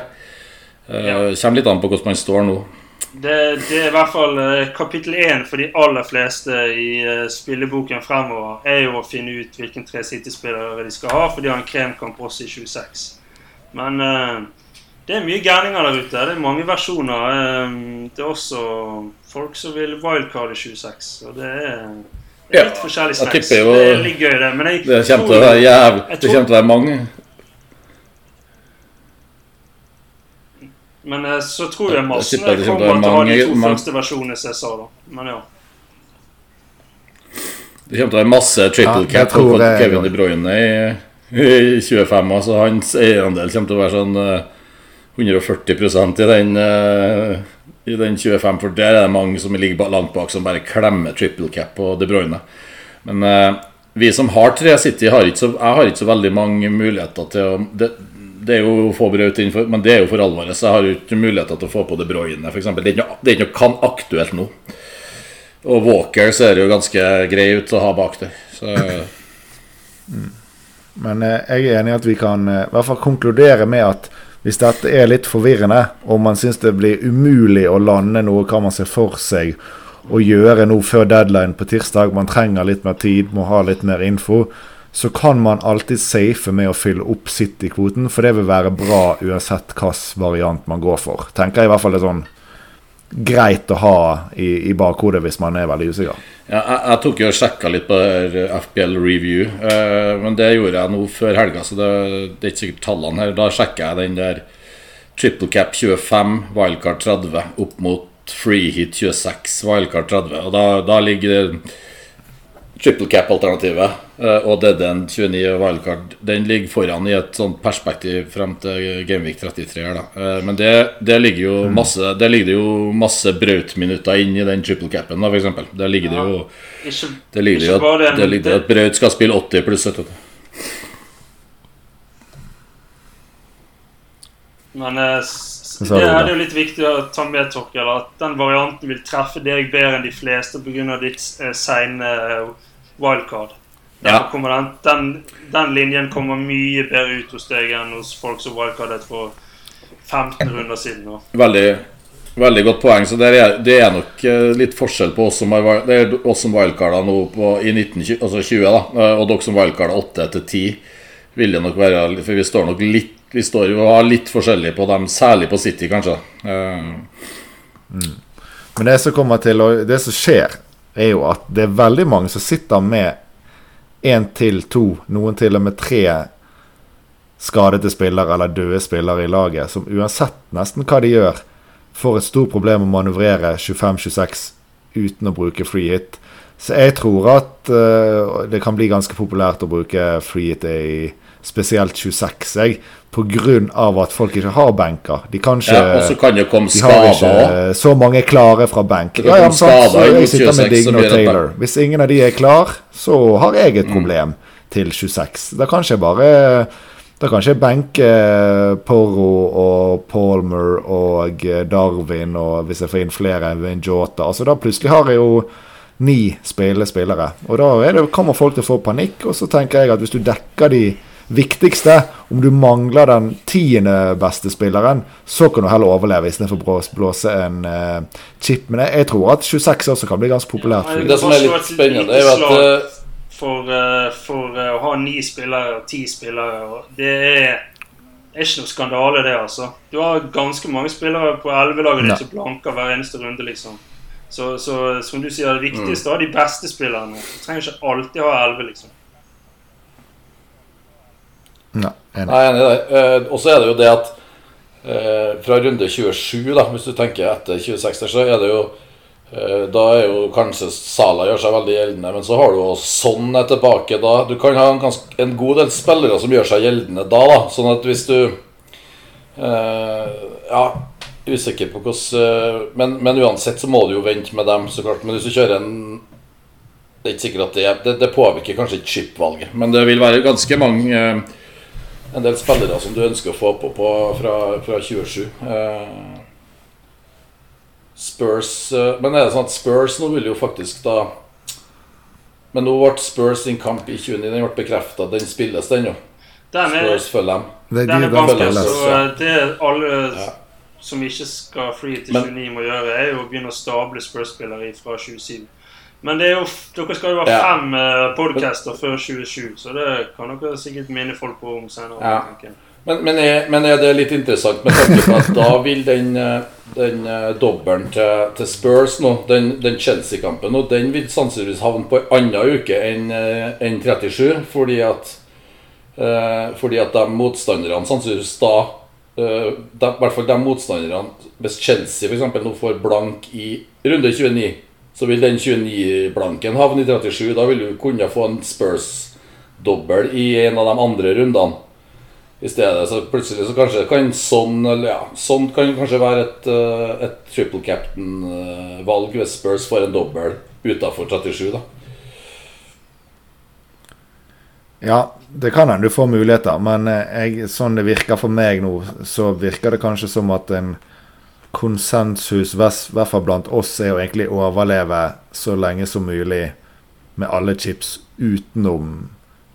Eh, Ja. Kommer litt an på hvordan man står nå. Det, det er i hvert fall eh, kapittel én for de aller fleste i eh, spilleboken fremover. Er jo å finne ut hvilken tre City-spillere de skal ha, for de har en kremkamp også i 26. Men eh, det er mye gærninger der ute. Det er mange versjoner. Det er også folk som vil wildcard i 26. Og det er, er Ja, forskjellig snacks. Det er litt gøy, det. Men jeg Det kommer til å være jo- jævlig jeg Det tror- kommer til å være mange. Men eh, så tror jeg massene tipper kommer til å ha de to mange- første versjonene som jeg sa, da. Men ja. Det kommer til å være masse triple Ja, cap på Kevin De Bruyne i, i 25. Altså hans eierandel kommer til å være sånn eh, 140% i den, eh, i den 25, for der er det mange som ligger langt bak, som bare klemmer triple cap på De Bruyne. Men eh, vi som har tre City, har ikke så, jeg har ikke så veldig mange muligheter til å det, det er jo få Braut innenfor, men det er jo for alvoret. Så jeg har jo ikke muligheter til å få på De Bruyne, f.eks. Det er ikke noe, det er ikke noe kan aktuelt nå. Og Walker ser jo ganske grei ut å ha bak der. Så Men eh, jeg er enig i at vi kan eh, i hvert fall konkludere med at hvis dette er litt forvirrende, og man syns det blir umulig å lande noe hva man ser for seg å gjøre nå før deadline på tirsdag, man trenger litt mer tid, må ha litt mer info, så kan man alltid safe med å fylle opp City-kvoten, for det vil være bra uansett hvilken variant man går for. Tenker jeg i hvert fall det er sånn greit å ha i, i bakhodet hvis man er veldig usikker. ja, jeg, jeg tok jo og sjekka litt på FBL Review, eh, men det gjorde jeg nå før helga, så det, det er ikke sikkert tallene her. Da sjekka jeg den der triple cap 25, wildcard 30 opp mot free hit 26, wildcard 30. Og da, da ligger det triple cap-alternativet eh, og dead end 29 wildcard Den ligger foran i et sånt perspektiv frem til Gameweek 33. her da Eh, Men det, det ligger jo masse Det ligger det jo masse Braut-minutter inn i den triple capen, da, eksempel. Der ligger det jo Ikke, Det ligger det jo at, det ligger det at Braut skal spille 80 pluss 70. Men eh, det er jo litt viktig å ta med, Torkel, at den varianten vil treffe deg bedre enn de fleste pga. ditt eh, seine wildcard. Ja. den, den, den linjen kommer mye bedre ut hos deg enn hos folk som wildcardet for 15 runder siden. nå. Veldig, veldig godt poeng. Så Det er, Det er nok eh, litt forskjell på oss som har Det er oss som wildcarda nå på, i 1920, altså 20, da, eh, og dere som wildcarda 8 til 10. Vil det nok være For vi står nok litt Vi står jo har litt forskjellig på dem, særlig på City, kanskje. Eh, Men det som kommer til å, Det som skjer, er jo at det er veldig mange som sitter med én til to, noen til og med tre skadede spillere eller døde spillere i laget, som uansett nesten hva de gjør, får et stort problem å manøvrere 25-26 uten å bruke free hit. Så jeg tror at uh, det kan bli ganske populært å bruke free hit i spesielt 26, jeg, av at folk ikke har benker. De kan ikke ja, og så kan det komme skader òg. eh, så mange klare fra benk. Ja, ja, sant, så jeg sitter med Digno Taylor. Hvis ingen av de er klar, så har jeg et problem til 26. Da kan ikke jeg bare Da kan ikke jeg benke Porro og Palmer og eh, Darwin og hvis jeg får inn flere enn Jota. Altså Da plutselig har jeg jo ni spillere. Og da det, kommer folk til å få panikk. Og så tenker jeg at hvis du dekker de viktigste, om du mangler den tiende beste spilleren, så kan du heller overleve istedenfor å blåse en uh, chip. Men jeg, jeg tror at 26 også kan bli ganske populært. Ja, Det som er litt spennende, er jo at eh, For, eh, for å ha ni spillere og ti spillere Det er, er ikke noe skandale, det, altså. Du har ganske mange spillere på elvelaget ditt som blanker hver eneste runde, liksom. Så, så som du sier, det viktigste er de beste spillerne. Du trenger ikke alltid ha elleve, liksom. Ja, enig. Er enig i det. Eh, Og så er det jo det at eh, fra runde 27, da, hvis du tenker etter 26, så er det jo eh, Da er jo kanskje Sala gjør seg veldig gjeldende, men så har du jo Sånn er tilbake da. Du kan ha en, ganske, en god del spillere som gjør seg gjeldende da, da. Sånn at hvis du Ja, usikker på hvordan men, men uansett så må du jo vente med dem, så klart. Men hvis du kjører en det er ikke sikkert at det, det, det påvirker kanskje ikke chip-valget, men det vil være ganske mange en del spillere som du ønsker å få på, på fra, fra 27. Eh, Spurs eh, Men er det sånn at Spurs nå vil jo faktisk da Men nå ble Spurs sin kamp i 29. Den ble bekrefta. Den spilles, den jo. Den er, Spurs følger dem. Det, den de, er de så eh, det alle Ja. som ikke skal free til Men- 29 må gjøre, er jo å begynne å stable Spurs-spillere fra 27. Men det er jo, dere skal jo ha fem uh, podcaster før 2020, så det kan dere sikkert minne folk på om senere. Ja. Men, men, er, men er det litt interessant med tanke på at da vil den, eh, den eh, dobbelen til, til Spurs nå, den, den Chelsea-kampen, nå, den vil sannsynligvis havne på en annen uke enn en 37, fordi at eh, fordi at de motstanderne sannsynligvis da Uh, de, I hvert fall de motstanderne Hvis Chelsea for eksempel nå får blank i runde 29, så vil den 29-blanken havne i 37. Da vil du kunne få en Spurs-dobbel i en av de andre rundene. I stedet så plutselig så kanskje kan sånn ja, sånn kan kanskje være et, eh, et triple captain-valg hvis Spurs får en dobbel utafor 37, da. Ja, det kan hende du får muligheter, men eh, jeg, sånn det virker for meg nå, så virker det kanskje som at en konsensus, i hvert fall blant oss, er å egentlig overleve så lenge som mulig med alle chips utenom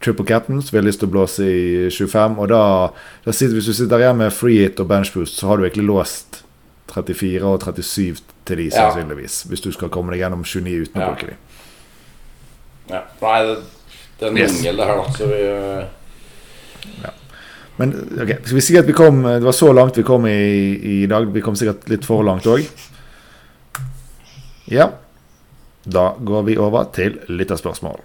triple captains. Vi har lyst til å blåse i 25, og da, da sitter, hvis du sitter igjen med free hit og bench boost, så har du egentlig låst 34 og 37 til de, Ja. sannsynligvis. Hvis du skal komme deg gjennom 29 uten å Ja. bruke de. Ja. Nei, det, det er en Yes. mangel, det her, da. Så vi eh, Men ok, skal vi si at vi kom Det var så langt vi kom i, i dag. Vi kom sikkert litt for langt òg. Ja. Da går vi over til lytterspørsmål.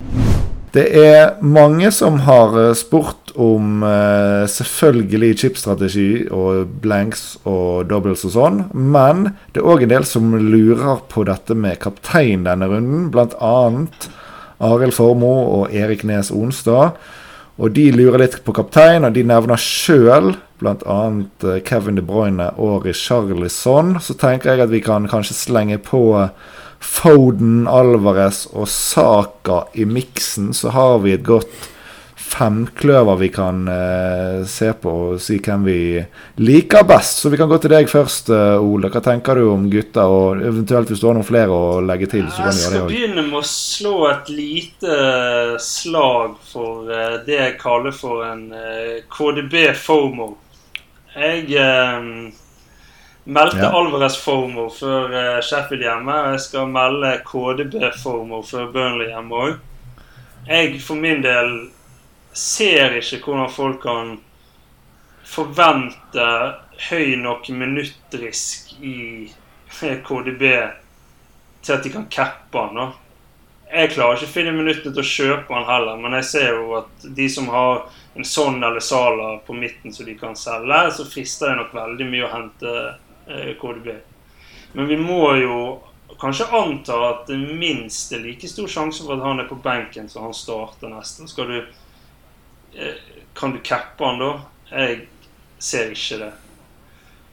Det er mange som har eh, spurt om eh, selvfølgelig chipstrategi og blanks og doubles og sånn, men det er òg en del som lurer på dette med kaptein denne runden, blant annet Arild Formoe og Erik Nes Onstad. Og de lurer litt på kaptein, og de nevner sjøl bl.a. Kevin De Bruyne og Richarlison. Så tenker jeg at vi kan kanskje slenge på Foden, Alvarez og Saka i miksen. Så har vi et godt femkløver vi kan uh, se på og si hvem vi liker best. Så vi kan gå til deg først, uh, Ole. Hva tenker du om gutta? Og eventuelt hvis du har noen flere å legge til, så kan Jeg skal begynne med å slå et lite slag for uh, det jeg kaller for en eh, KDB-fomo. Jeg eh, meldte Ja. Alvarez FOMO før eh, Sheffield hjemme. og Jeg skal melde KDB-fomo før Burnley hjemme òg. Jeg for min del ser ikke hvordan folk kan forvente høy nok minuttrisk i KDB til at de kan cappe han. da. Jeg klarer ikke å finne minuttene til å kjøpe han heller, men jeg ser jo at de som har en sånn eller Sala på midten som de kan selge, så frister det nok veldig mye å hente eh, KDB. Men vi må jo kanskje anta at det minst er like stor sjanse for at han er på benken så han starter neste. Skal du Kan du cappe han da? Jeg ser ikke det.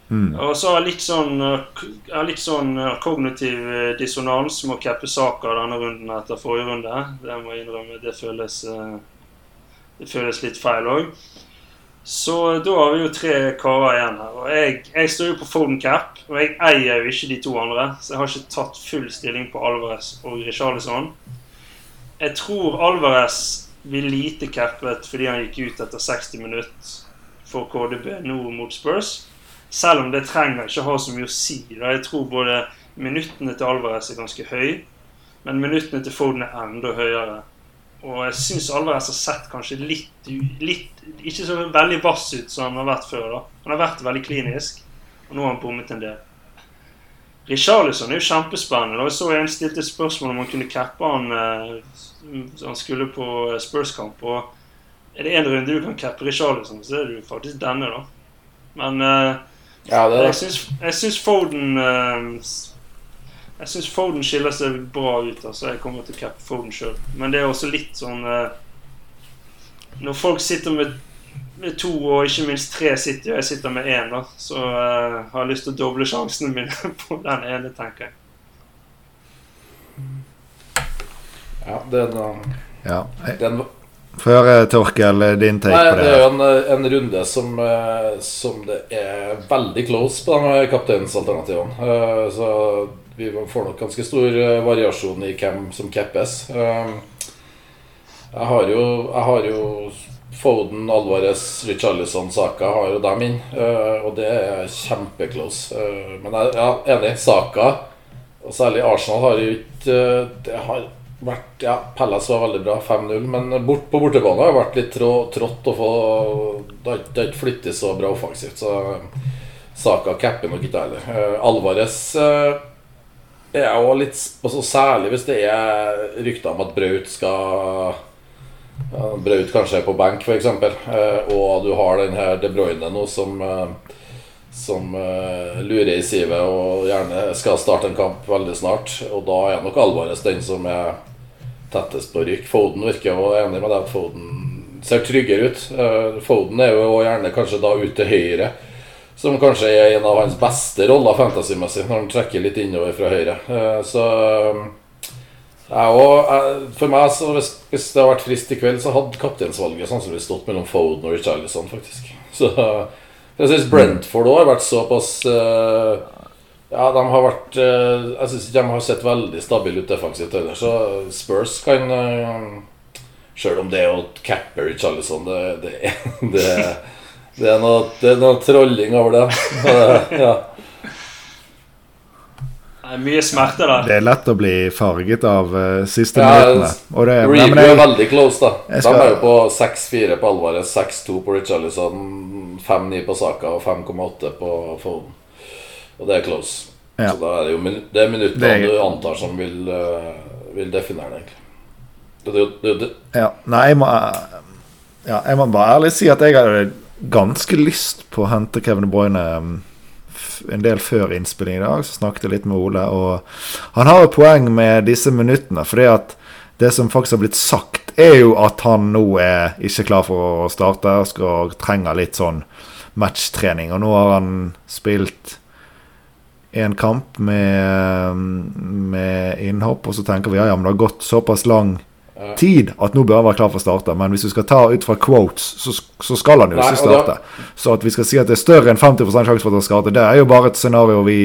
Mm. Og så har jeg litt sånn, eh, jeg litt sånn eh, kognitiv eh, dissonans med å cappe saker denne runden etter forrige runde. Det må jeg innrømme. Det føles, eh, det føles litt feil òg. Så da har vi jo tre karer igjen her. Og jeg, jeg står jo på Foden cap, og jeg eier jo ikke de to andre. Så jeg har ikke tatt full stilling på Alvarez og Richarlison. Jeg tror Alvarez blir lite cappet fordi han gikk ut etter 60 minutter for KDB nå mot Spurs. Selv om det trenger ikke ha så mye å si. Da. Jeg tror både minuttene til Alvarez er ganske høy, men minuttene til Foden er enda høyere. Og jeg syns Alvarez har sett kanskje litt, litt Ikke så veldig vass ut som han har vært før. da. Han har vært veldig klinisk, og nå har han bommet en del. Richarlison er jo kjempespennende. og Jeg så en stilte spørsmål om han kunne cappe han eh, han skulle på eh, Spurs-kamp. og Er det én runde du kan cappe Richarlison, så er det jo faktisk denne, da. Men uh, Ja, det jeg syns, Foden uh, Jeg syns Foden skiller seg bra ut. altså Jeg kommer til å cappe Foden sjøl. Men det er også litt sånn uh, Når folk sitter med to og ikke minst tre sitter, og jeg sitter med én, da, så uh, har jeg lyst til å doble sjansene mine på den ene, tenker jeg. Ja, det er en, Ja. Jeg, det er en, Få høre, Torkel, din take Nei, på det det. er jo en, en runde som, eh, som det er veldig close på de kapteinsalternativene. Uh, Så vi får nok ganske stor eh, variasjon i hvem som cappes. Eh, Jeg har jo, jeg har jo Foden, Alvarez, Richarlison, Saka har jo dem inn. eh, Og det er kjempeclose. Eh, Men jeg ja, enig. Saka, og særlig Arsenal, har jo ikke eh, Det har vært Ja, Pellas var veldig bra, 5-0. Men bort, på bortebane har det vært litt trå, trått å få Det har ikke- flyttet så bra offensivt. Så Saka capper nok ikke heller. Alvarez er jo litt altså Særlig hvis det er rykter om at Braut skal Braut kanskje er på benk, f.eks. Eh, og du har den her De Bruyne nå som eh, som eh, lurer i sivet og gjerne skal starte en kamp veldig snart. Og da er nok Alvarez den som er tettest på rykk. Foden virker jo enig med deg at Foden ser tryggere ut. Foden er jo gjerne kanskje da ut til høyre. Som kanskje er en av hans beste roller fantasymessig, når han trekker litt innover fra høyre. Så jeg også, For meg, så hvis, det hadde vært frist i kveld, så hadde kapteinsvalget sannsynligvis stått mellom Foden og Richarlison, faktisk. Så jeg syns Brentford òg har vært såpass eh, Ja, de har vært eh, Jeg syns ikke de har sett veldig stabile ut defensivt heller, så Spurs kan Sjøl om det å cappe Richarlison, det, det, det, det, er noe, det er noe trolling over det. ja. Det er mye smerte der. Det er lett å bli farget av uh, siste Ja, minuttene. Og det, nei, men er veldig close, da. De skal- er jo på 6-4 på Alvarez, 6-2 på Richarlison, 5-9 på Saka og 5,8 på Foden. Og det er close. Ja. Så da er det jo det er minuttene Det er- du antar som vil, uh, vil definere det, egentlig. Det, det, ja, nei, jeg må, ja, jeg må bare ærlig si at jeg hadde ganske lyst på å hente Kevin De Bruyne um, en del før innspilling i dag. Så snakket jeg litt med Ole, og han har jo poeng med disse minuttene. Fordi at det som faktisk har blitt sagt, er jo at han nå er ikke klar for å starte og skal, trenger litt sånn matchtrening. Og nå har han spilt en kamp med, med innhopp, og så tenker vi ja, ja, men det har gått såpass lang Ja. Tid at nå bør han være klar for å starte. Men hvis du skal ta ut fra quotes, så, så skal han jo ikke starte. Så at vi skal si at det er større enn 50 sjanse for at han starter, det er jo bare et scenario vi,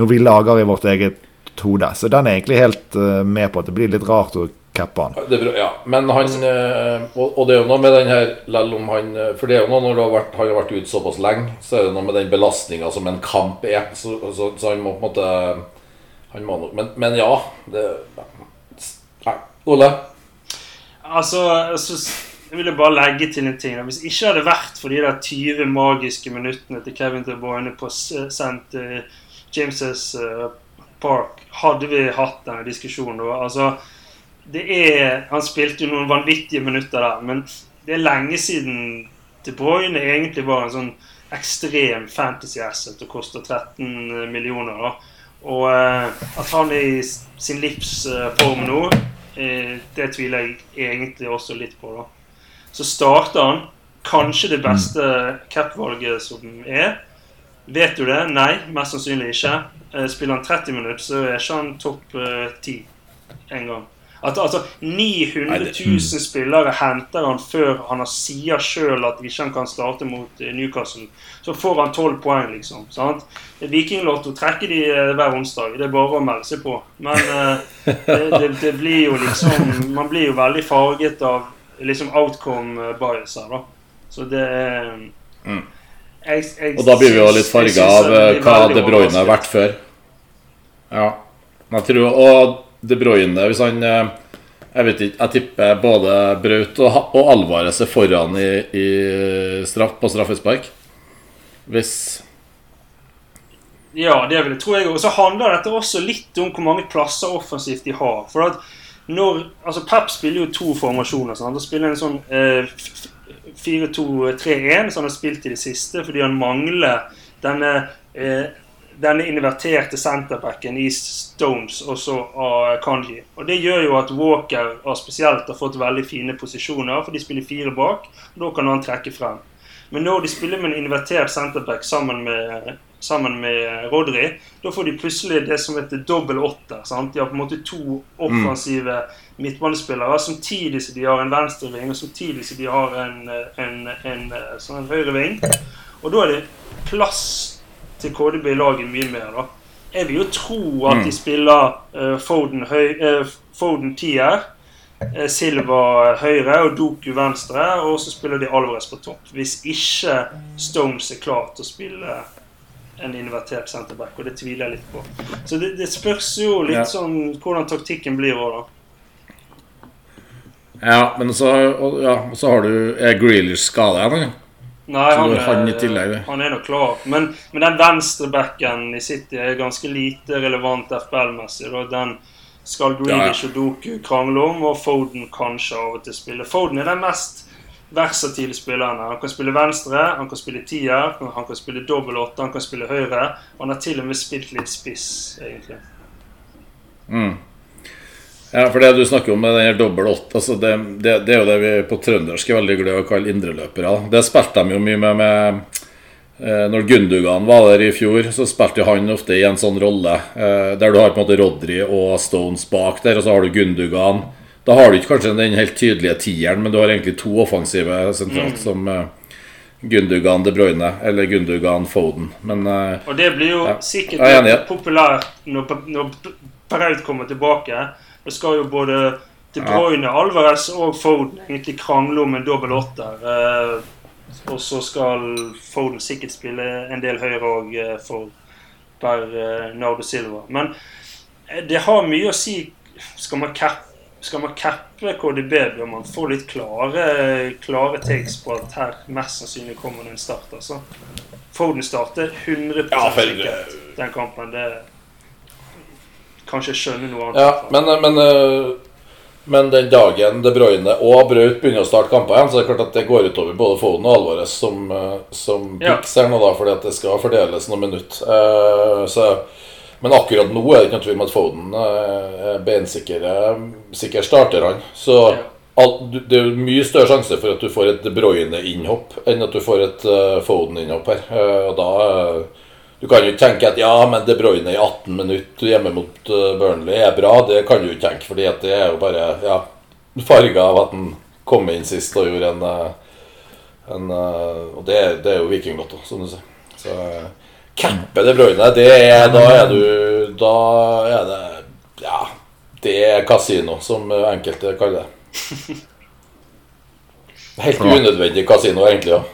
når vi lager i vårt eget hode. Så den er egentlig helt uh, med på at det blir litt rart å cappe han. bra, ja. Men han eh, og, og det er jo noe med den her Selv om han eh, For det er jo noe når har vært, han har vært ute såpass lenge, så er det noe med den belastninga som en kamp er. Så, så, så han må på en måte Han må nok Men, men ja. Det ja. Ole? Altså, jeg vil bare legge til en ting. Hvis ikke hadde vært for de der 20 magiske minuttene til Kevin De Bruyne på St. James' eh, Park, hadde vi hatt denne diskusjonen da. Altså, det er Han spilte jo noen vanvittige minutter der, men det er lenge siden De Bruyne egentlig var en sånn ekstrem fantasy asset og koster 13 millioner. da. Og eh, at han er i sin livsform nå, eh, det tviler jeg egentlig også litt på. da. Så starter han kanskje det beste cap-valget som er. Vet du det? Nei, mest sannsynlig ikke. Eh, Spiller han 30 minutter, så er ikke han topp eh, 10 en gang. At, altså, 900 000 spillere henter han før han sier sjøl at ikke han kan starte mot eh, Newcastle. Så får han 12 poeng, liksom. sant? Vikinglotto trekker de eh, hver onsdag. Det er bare å melde seg på. Men eh, det, det, det blir jo liksom Man blir jo veldig farget av liksom outcome bias her, da. Så det er Mm. jeg, jeg, Og da blir vi jo litt farga av hva De Bruyne har vært før. Ja. Jeg tror Og De Bruyne, hvis han eh, Jeg vet ikke, jeg tipper både Braut og, og Alvarez er foran i, i straff, på straffespark. Hvis Ja, det vil jeg tro jeg Og så handler dette også litt om hvor mange plasser offensivt de har. For at når Altså, Pep spiller jo to formasjoner. Sånn. Han spiller en sånn eh, f- f- 4-2-3-1, som han har spilt i det siste, fordi han mangler denne eh, denne inverterte centerbacken i Stones og så av Kanji. Og Det gjør jo at Walker har spesielt har fått veldig fine posisjoner, for de spiller fire bak. og Da kan han trekke frem. Men når de spiller med en invertert centerback sammen med sammen med Rodri. Da får de plutselig det som heter dobbel åtter. sant? De har på en måte to offensive midtbanespillere samtidig som de har en venstreving, og samtidig som de har en, en, en, sånn en høyreving. Og da er det plass til KDB-laget mye mer. da. Jeg vil jo tro at de spiller uh, Foden, høy, uh, Foden tier. Eh, Silva høyre og Doku venstre, og så spiller de Alvarez på topp. Hvis ikke Stones er klar til å spille en invertert senterback, og det tviler jeg litt på. Så det, det spørs jo litt Ja. sånn hvordan taktikken blir òg, da. Ja, men så, og, ja, så har du Er Grealish skada igjen? eller? Nei, han, han er- han er nok klar. Men, men den venstrebacken i City er ganske lite relevant FBL-messig. Den skal Grealish og Doku krangle om, og Foden kanskje av og til spille. Foden er den mest versatile spilleren. Han kan spille venstre, han kan spille tier, han kan spille dobbel åtte, han kan spille høyre. Han har til og med spilt litt spiss, egentlig. Ja, for det du snakker om med den dobbel åtte altså det, det, det er jo det vi på trøndersk er veldig glad i å kalle indreløpere. Det spilte de jo mye med, med eh, Når Gundugan var der i fjor, så spilte han ofte i en sånn rolle eh, der du har på en måte Rodri og Stones bak der, og så har du Gundugan. Da har du ikke kanskje den helt tydelige tieren, men du har egentlig to offensive sentralt, som eh, Gundugan De Bruyne eller Gundugan Foden. Men Og det blir jo Ja. sikkert er populært når, når Braut kommer tilbake. Det skal jo både De Bruyne, Alvarez og Foden egentlig krangle om en dobbel åtter. Eh, og så skal Foden sikkert spille en del høyere òg eh, for Bernardo Silva. Men eh, det har mye å si. Skal man cappe skal man cappe KDB, bør man få litt klare, klare takes på at her mest sannsynlig kommer det en start. altså. Foden starter 100 Ja, sikkert den kampen. Det Kanskje skjønner noe annet. Ja, men, men, eh, men den dagen De Bruyne og Braut begynner å starte kamper igjen, så er det klart at det går utover både Foden og Alvarez som, eh, som piks her nå, da, fordi at det skal fordeles noen minutter. Eh, så, men akkurat nå er det ikke noen tvil om at Foden er beinsikker sikkert sikker starter, han. Så det er mye større sjanse for at du får et De Bruyne-innhopp enn at du får et Foden-innhopp her. Og da Du kan jo ikke tenke at ja, men De Bruyne i 18 minutter hjemme mot eh, Burnley er bra. Det kan du jo ikke tenke, fordi at det er jo bare ja, farga av at han kom inn sist og gjorde en, eh, en eh, Og det, det er jo vikinglotto, som du sier. Så cappe De Bruyne, det er Da er du Da er det Ja, det er kasino, som enkelte kaller det. Helt unødvendig kasino, egentlig. Ja.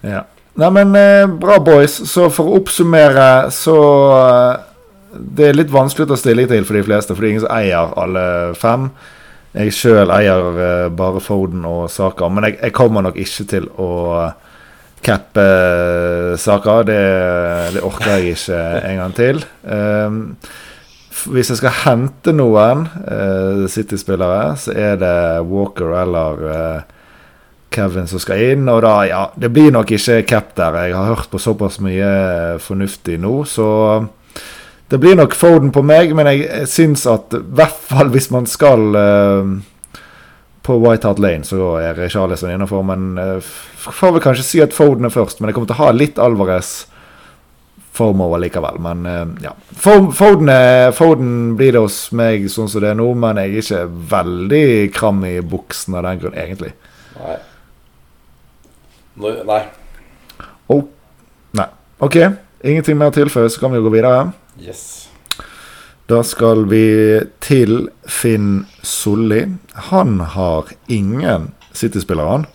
Ja. Nei, men eh, bra, boys. Så for å oppsummere, så eh, Det er litt vanskelig å ta stilling til for de fleste, for det er ingen som eier alle fem. Jeg sjøl eier eh, bare Foden og Saka, men jeg, jeg kommer nok ikke til å cappe Saka. Det, det orker jeg ikke en gang til. Um, hvis jeg skal hente noen uh, City-spillere, så er det Walker eller eh, Kevin som skal inn, og da, ja, det blir nok ikke cap der. Jeg har hørt på såpass mye fornuftig nå, så det blir nok Foden på meg, men jeg, syns at i hvert fall hvis man skal uh, på White Hart Lane, så er Charlison innafor, men uh, får vel kanskje si at Foden er først, men jeg kommer til å ha litt Alvarez formover likevel, men eh, ja. Foden, Foden blir det hos meg sånn som det er nå, men jeg er ikke veldig kram i buksen av den grunn, egentlig. Nei. Nei. Oh. Nei. OK. Ingenting mer å tilføye, så kan vi jo gå videre. Yes. Da skal vi til Finn Solli. Han har ingen City-spillere, han.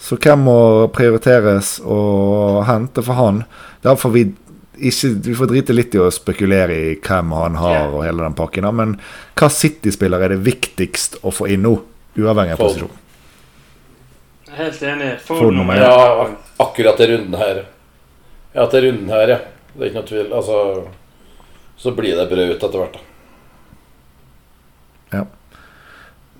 Så hvem må prioriteres å hente for han? Derfor vi ikke Vi får drite litt i å spekulere i hvem han har og hele den pakken. Men hva City-spiller er det viktigst å få inn nå? Uavhengig av posisjon. Helt enig. Foden Foden nummer nummer én. Ja, akkurat til runden her. Ja, til runden her, ja. Det er ikke noe tvil. Altså Så blir det brød ut etter hvert, da.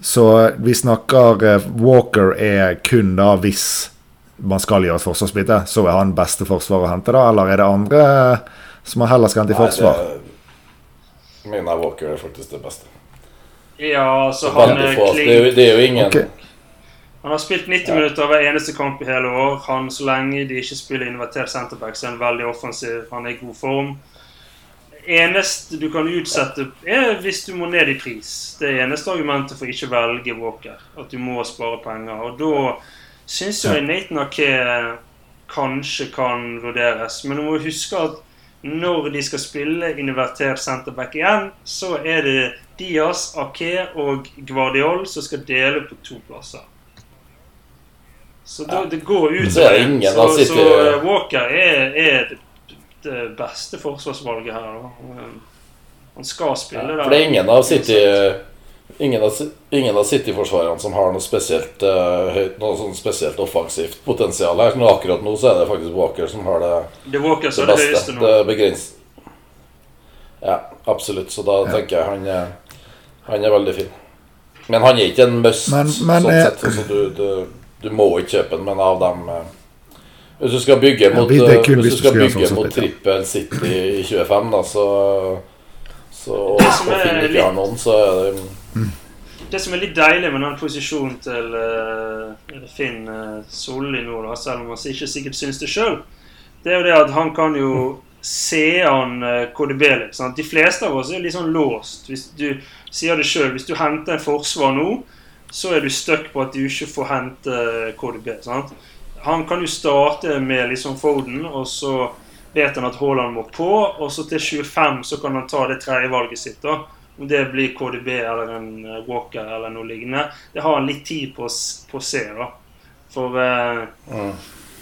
Så vi snakker eh, Walker er kun da hvis man skal gjøre et forsvarsbytte, så er han beste forsvar å hente, da? Eller er det andre eh, som man heller skal hente i forsvar? det mener Walker er faktisk det beste. Ja, så han er klink... Det det er jo ingen Ok. Han har spilt 90 minutter hver eneste kamp i hele år. Han, Så lenge de ikke spiller invertert centerback, så er han veldig offensiv. Han er i god form. eneste du kan utsette, er hvis du må ned i pris. Det eneste argumentet for ikke å velge Walker. At du må spare penger. Og da syns jeg Nathan Ake kanskje kan vurderes. Men du må huske at når de skal spille invertert centerback igjen, så er det Diaz, Ake og Guardiol som skal dele på to plasser. Så da, det går ut det er det ingen så, av så eh, Walker er, er det, det beste forsvarsvalget her. Da. Han skal spille der. For det er ingen av City Ingen av, ingen av City-forsvarerne som har noe spesielt eh, høyt, noe sånn spesielt offensivt potensial her. Men akkurat nå så er det faktisk Walker som har det, Det er Walker det det beste. høyeste. Det begrens... Ja, absolutt. Så da tenker jeg han er, han er veldig fin. Men han er ikke en must, Men- men sånn sett. Så du, du, du må ikke kjøpe den, men av dem eh, Hvis du skal bygge mot, ja, eh, hvis du du skal skal gjøre sånn bygge mot trippel City i 25, da, så, så og, Det som og er ikke litt- har noen, så er det Det som er litt deilig med den posisjonen til uh, Finn uh, Solli nå, da, selv om han ikke sikkert syns det sjøl, det er jo det at han kan jo se an uh, KDB litt. sant? De fleste av oss er litt sånn låst. Hvis du sier det sjøl, hvis du henter en forsvar nå, så er du stuck på at du ikke får hente KDB. sant? Han kan jo starte med liksom Foden, og så vet han at Haaland må på, og så til 25 så kan han ta det tredje valget sitt. da. Om det blir KDB eller en eh, Walker eller noe lignende. Det har han litt tid på, på å se, da. For eh, mm.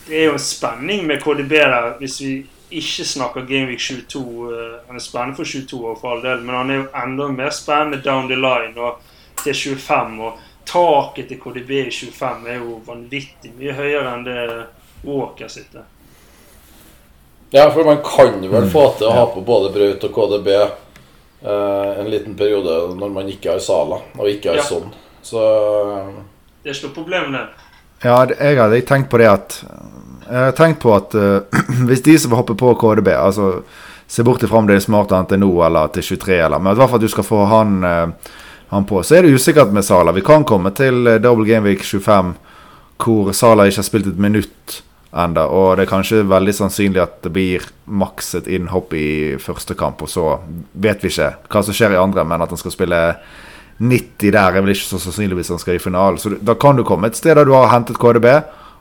det er jo en spenning med KDB der, hvis vi ikke snakker Gameweek 22. eh, han er spennende for 22 år, for all del, men han er jo enda mer spennende down the line og til 25. Og taket til KDB i 25 er jo vanvittig mye høyere enn det Walker sitter. Ja, for man kan vel få til å ha på både Braut og KDB eh, en liten periode når man ikke har Sala og ikke har Ja. sånn. Så Det er ikke noe problem det. Ja, jeg hadde tenkt på det at Jeg har tenkt på at uh, hvis de som vil hoppe på KDB Altså Se bort ifra om det er smart å hente nå eller til 23, eller Men i hvert fall at du skal få han, eh, han på. Så er det usikkert med Sala. Vi kan komme til eh, Double Game Week 25 hvor Sala ikke har spilt et minutt enda, og det er kanskje veldig sannsynlig at det blir maks et innhopp i første kamp, og så vet vi ikke hva som skjer i andre, men at han skal spille 90 der er vel ikke så sannsynlig hvis han skal i finalen. Så da kan du komme et sted der du har hentet KDB,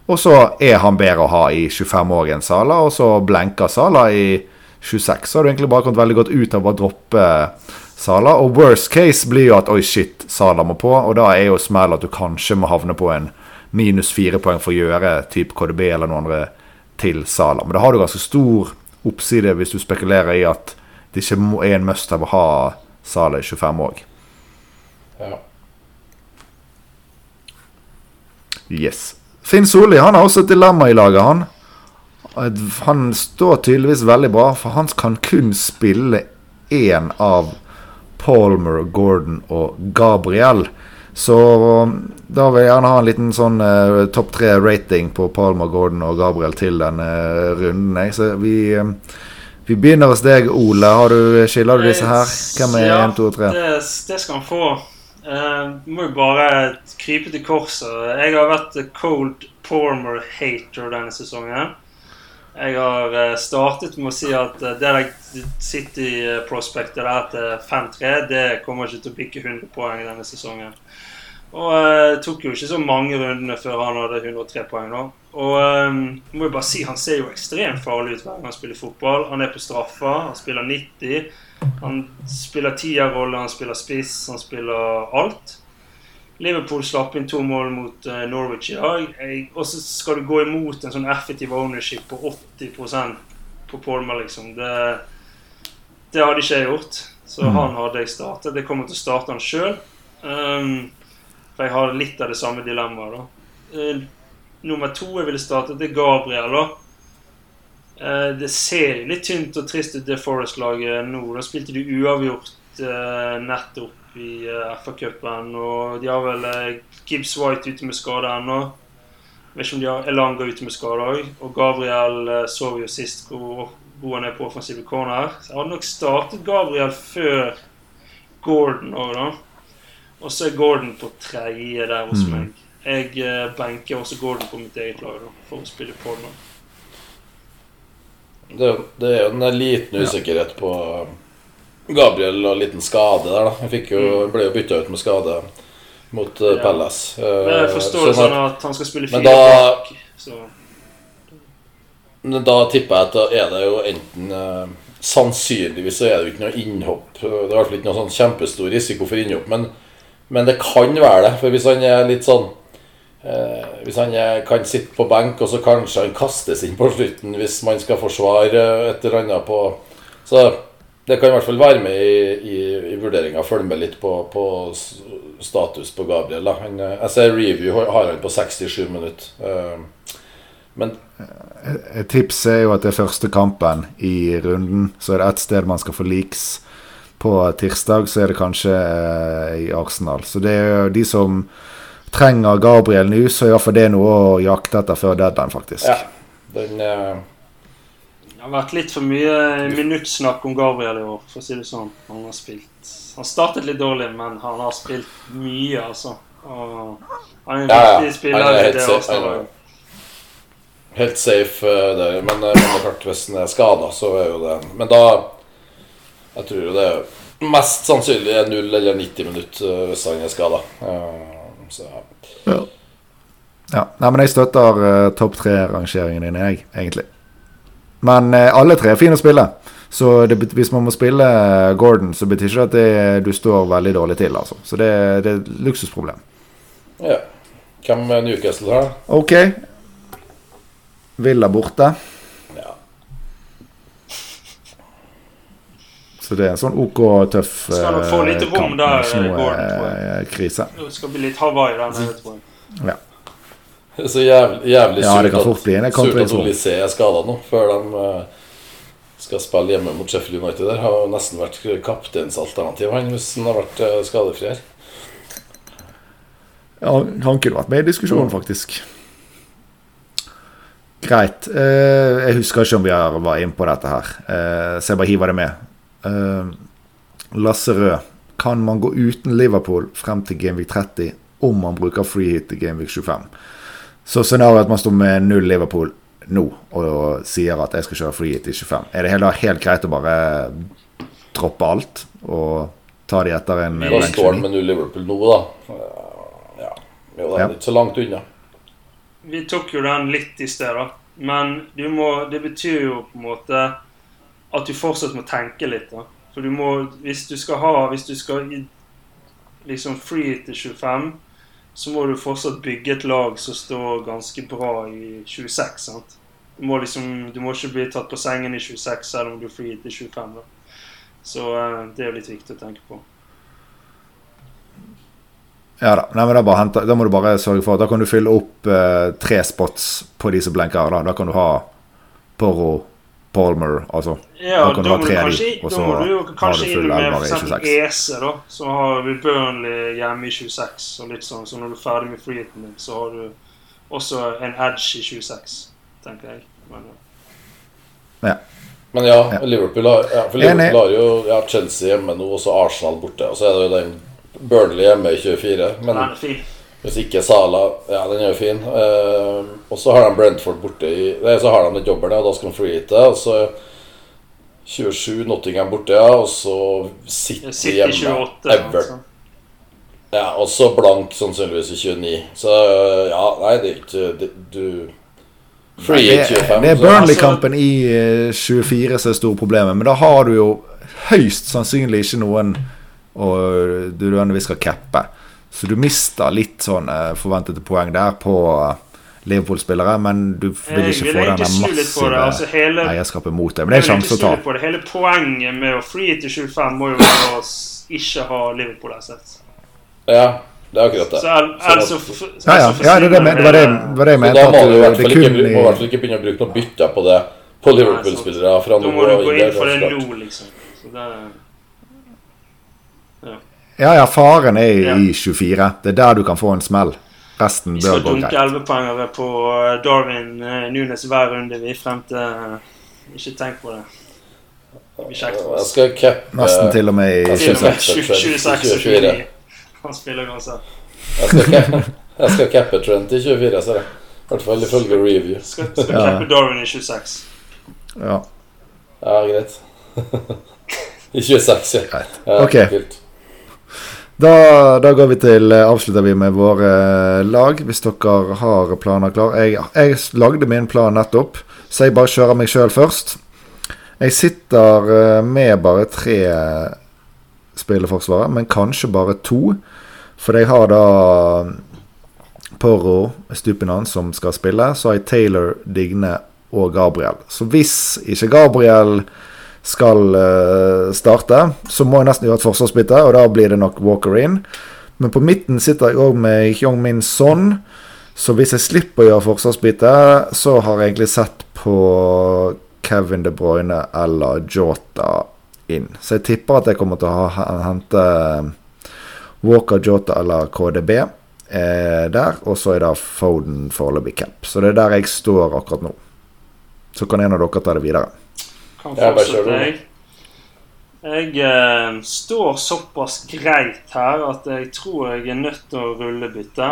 og så er han bedre å ha i 25 år enn Sala, og så blenker Sala i 26. Så har du egentlig bare kommet veldig godt ut av å droppe Sala. Og worst case blir jo at oi, shit, Sala må på, og da er jo smell at du kanskje må havne på en minus fire poeng for å gjøre type KDB eller noen andre til Sala. Men da har du ganske stor oppside hvis du spekulerer i at det ikke er en must av å ha Sala i 25 òg. ja. Yes. Finn Solli han har også et dilemma i laget, han. Han står tydeligvis veldig bra, for han kan kun spille én av Palmer, Gordon og Gabriel. Så da vil jeg gjerne ha en liten sånn eh, topp tre-rating på Palmer, Gordon og Gabriel til denne runden. Jeg. Så vi, eh, vi begynner hos deg, Ole. Har du, skiller du disse her? Hvem er Ja, 1, 2 og 3? Det, det skal han få. Uh, må jo bare krype til korset. Jeg har vært cold Palmer-hater denne sesongen. Jeg har eh, startet med å si at eh, det der City-prospektet der til 5-3, det kommer ikke til å bikke 100 poeng denne sesongen. Og eh, det tok jo ikke så mange rundene før han hadde 103 poeng. da. Og jeg må jo bare si, Han ser jo ekstremt farlig ut hver gang han spiller fotball. Han er på straffa, han spiller 90. Han spiller tierrolle, han spiller spiss, han spiller alt. Liverpool slapp inn to mål mot eh, Norwich i dag. Og så skal du gå imot en sånn effektiv ownership på 80 på Polmer, liksom. Det, det hadde ikke jeg gjort. Så Mm. han hadde jeg startet. Jeg kommer til å starte han sjøl. Um, for jeg har litt av det samme dilemmaet, da. Uh, nummer to jeg ville startet, det er Gabriel, da. Uh, det ser litt tynt og trist ut, det Forest-laget nå. Da spilte de uavgjort uh, nettopp i uh, FA-cupen. Og de har vel eh, Gibbs White ute med skade ennå. Vet ikke om de har Elanga ute med skade òg. Og Gabriel eh, så vi jo sist hvor god han er på offensive corner. Så jeg hadde nok startet Gabriel før Gordon òg, da. Og så er Gordon på tredje der hos Mm. meg. jeg eh, benker også Gordon på mitt eget lag da, for å spille Podman. Det, er det er jo en liten usikkerhet på Gabriel og en liten skade der, da. Han fikk jo, ble jo bytta ut med skade mot uh, Ja. Pellas. Eh, jeg forstår det sånn at- han skal spille fire bak. Så Men da tipper jeg at da er det jo enten eh, Sannsynligvis så er det jo ikke noe innhopp. Det er i hvert fall ikke noe sånn kjempestor risiko for innhopp, men, men det kan være det. For hvis han er litt sånn eh, Hvis han kan sitte på benk, og så kanskje han kastes inn på slutten hvis man skal forsvare et eller annet på Så det kan i hvert fall være med i, i, i vurderinga. Følge med litt på, på status på Gabriel. Da. Han, eh, jeg ser review har han på 67 minutter. Eh, men Et tips er jo at det er første kampen i runden, så er det ett sted man skal få leaks. På tirsdag så er det kanskje eh, i Arsenal. Så det er jo de som trenger Gabriel nå, så er iallfall det noe å jakte etter før deadline, faktisk. ja, den eh, det har vært litt for mye minuttsnakk om Gabriel i år, for å si det sånn. Han har spilt Han startet litt dårlig, men han har spilt mye, altså. Og han er en Ja, ja. viktig spiller. Han er i helt det Arsenal-laget. Helt safe uh, der. Men, uh, men klart, hvis han er skada, så er jo det Men da Jeg tror jo det er mest sannsynlig er 0 eller 90 minutter uh, hvis han er skada. Så Ja. ja. Nei, men jeg støtter eh, topp tre-rangeringen din, jeg, egentlig. Men eh, alle tre er fine å spille. Så det, hvis man må spille eh, Gordon, så betyr ikke det at det, du står veldig dårlig til, altså. Så det, det er et luksusproblem. ja. Hvem er Newcastle har, da? OK. Villa borte. Ja. Så det er en sånn OK tøff Skal nok få litt eh, rom der, Gordon, krise. Det skal bli litt Hawaii der nede, tror jeg. Ja. Det er Så jævlig, jævlig Ja, surt bli at, surt at. Olysée er skada nå, før de eh, skal spille hjemme mot Sheffield United. Der har nesten vært kapteinsalternativ han hvis han har vært uh, skadefri her. Ja, han kunne vært med i diskusjonen, faktisk. Greit. Eh, jeg husker ikke om vi var inne på dette her, eh, så jeg bare hiver det med. Eh, Lasse Rød. Kan man gå uten Liverpool frem til Gameweek 30 om man bruker free hit til Gameweek 25? Så scenarioet at man står med null Liverpool nå og sier at jeg skal kjøre free hit i 25. Er det heller helt greit å bare droppe alt og ta de etter en Da står han med null Liverpool nå, da. Ja, jo, det Ja. er ikke så langt unna. Vi tok jo den litt i sted, da. Men du må, det betyr jo på en måte at du fortsatt må tenke litt. da. For du må, hvis du skal ha Hvis du skal i- liksom free til 25, så må du fortsatt bygge et lag som står ganske bra i 26. sant? Du må liksom, du må ikke bli tatt på sengen i 26 selv om du får free til 25. da. Så eh, det er litt viktig å tenke på. Ja da. Nei, da, hente, da må du bare sørge for at da kan du fylle opp eh, tre spots på de som blenker. Da, da kan du ha Porro, Palmer altså. Ja, Da kan du ha må tre av de, og så må du du kanskje full inn med 26. Ese, da. Så har vi Burnley hjemme i 26. Og litt sånn, så når du er ferdig med friheten din, så har du også en edge i 26, tenker jeg. Men, ja. Men ja, Ja. Liverpool har, ja, for Liverpool har jo ja, Chelsea hjemme nå, og så Arsenal borte. Og så er det jo den Burnley hjemme i 24. Men Nei, er fin. Hvis ikke Sala Ja, den er jo fin. Uh, og så har de Brentford borte i Nei, så har de den jobben, og da skal de freehite. Og så 27 Nottingham borte, ja, og så City, City hjemme. 28. Everton. Altså. Ja, og så blank sannsynligvis i 29. Så ja, nei, det er ikke det, Du Free det, 25. det er Burnley-kampen i eh, 24 som er store problemet. Men da har du jo høyst sannsynlig ikke noen og du nødvendigvis skal cappe. Så du mister litt sånn eh, forventede poeng der på eh, Liverpool-spillere, men du vil ikke vil få denne massive Altså, hele, eierskapet mot deg. Men det er sjanse å ta. på det. Hele poenget med å fri til 25 må jo være å ikke ha Liverpool-assets. Ja, det er akkurat det. Så el- Sånn ellers så Ja, ja, ja det, det, det var det, var det jeg mente. da må du i hvert fall ikke, må i hvert fall ikke begynne å bruke noe bytte på det på Liverpool-spillere Da må du gå inn for det nå, liksom. Så det, Ja, ja, faren er Ja. i 24. Det er der du kan få en smell. Resten vi bør skal greit. dunke greit. 11-poengere på eh, Darwin eh, Nunes hver runde, vi, frem til eh, Ikke tenk på det. Det blir kjekt for Jeg oss. skal cappe Nesten til og med i Jeg Til og med 26. 26 og 29. Han spiller uansett. Jeg skal, cappe, Jeg skal Trent i 24, ser jeg. I hvert fall ifølge review. Skal, skal Ja. cappe Darwin i 26. Ja, Ja, greit. I 26, ja. greit. Ok. Da, da går vi til eh, Avslutter vi med våre eh, lag, hvis dere har planer klar. Jeg, jeg lagde min plan nettopp, så jeg bare kjører meg sjøl først. Jeg sitter eh, med bare tre spilleforsvarere, men kanskje bare to. For jeg har da Porro Stupinan som skal spille. Så har jeg Taylor, Digne og Gabriel. Så hvis ikke Gabriel skal eh, starte, så må jeg nesten gjøre et forsvarsbytte, og da blir det nok Walker in. Men på midten sitter jeg òg med Hyung Min Son, så hvis jeg slipper å gjøre forsvarsbytte, så har jeg egentlig sett på Kevin De Bruyne eller Jota inn. Så jeg tipper at jeg kommer til å ha, hente Walker, Jota eller KDB eh, der, og så er da Foden foreløpig cap. Så det er der jeg står akkurat nå. Så kan en av dere ta det videre. Kan Ja, fortsette, jeg. Jeg eh, står såpass greit her at jeg tror jeg er nødt til å rullebytte.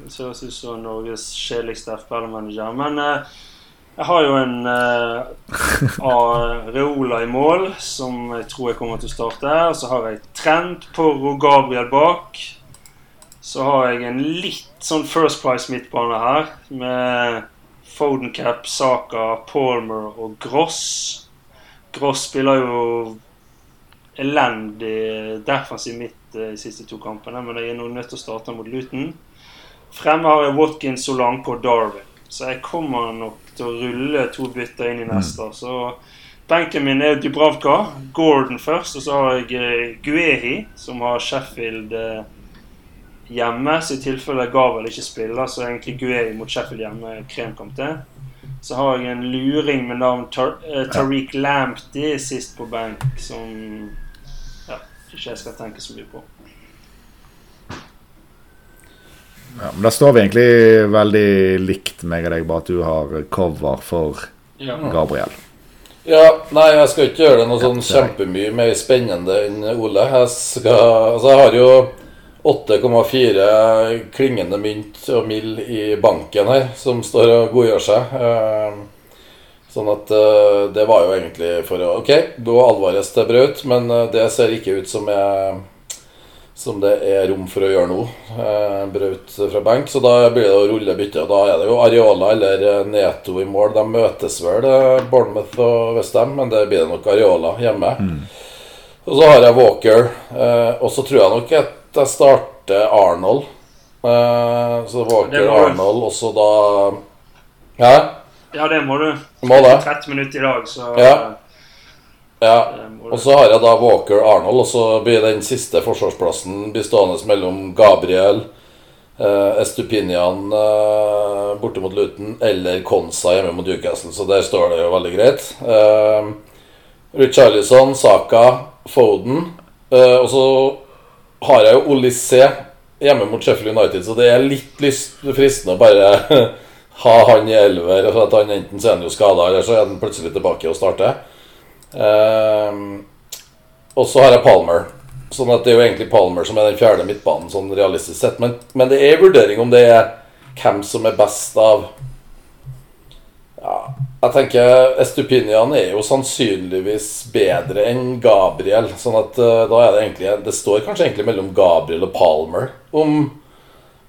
Det ser ut som Norges kjedeligste FPL-manager. Men eh, jeg har jo en eh, Reola i mål, som jeg tror jeg kommer til å starte. Og så har jeg Trent, Porro, Gabriel bak. Så har jeg en litt sånn First Price midtbane her, med Fodencap, Saka, Palmer og Gross. Gross spiller jo elendig defensiv midt eh, de siste to kampene, men jeg er nå nødt til å starte mot Luton. Fremme har jeg Watkins, Solanke og Darwin. Så jeg kommer nok til å rulle to bytter inn i neste. Så benken min er Dubravka, Gordon først, og så har jeg eh, Guehi, som har Sheffield eh, hjemme. Så i tilfelle Gavel ikke spiller, så er egentlig Guehi mot Sheffield hjemme kremkamp til. Så har jeg en luring med navn Tar uh, Tariq Lamptey sist på benk, som ja, ikke jeg skal tenke så mye på. Ja, men Da står vi egentlig veldig likt, meg og deg, bare at du har cover for Ja. Gabriel. Ja, nei, jeg skal ikke gjøre det noe sånn kjempemye mer spennende enn Ole. Jeg skal Altså, jeg har jo 8,4 klingende mynt og mill i banken her, som står og godgjør seg. Eh, Sånn at eh, det var jo egentlig for å Ok, gå Alvarez til Braut, men eh, det ser ikke ut som jeg som det er rom for å gjøre nå. Eh, Braut fra benk, så da blir det å rulle bytte. Og da er det jo Areola eller eh, Neto i mål. De møtes vel, Bournemouth og Westham, men det blir det nok Areola hjemme. Og så har jeg Walker, og så tror jeg nok at jeg starter Arnold. Eh, så Walker, Det må du. Arnold, og så da Hæ? ja, det må du. Må det? 30 minutter i dag, så Ja. Ja. Og så har jeg da Walker Arnold, og så blir den siste forsvarsplassen bestående mellom Gabriel, eh, Estupinian eh, borte mot Luton eller Konsa hjemme mot Newcastle. Så der står det jo veldig greit. Eh, Richarlison, Saka, Foden. Eh, og så har jeg jo Olysée hjemme mot Sheffield United, så det er litt lyst, fristende å bare ha han i elver. For at han enten så er han jo skada, eller så er han plutselig tilbake og starter. Um, og så har jeg Palmer. Sånn at det er jo egentlig Palmer som er den fjerde midtbanen, sånn realistisk sett. Men, men det er vurdering om det er hvem som er best av Ja, jeg tenker Estupinian er jo sannsynligvis bedre enn Gabriel. Sånn at uh, da er det egentlig Det står kanskje egentlig mellom Gabriel og Palmer om,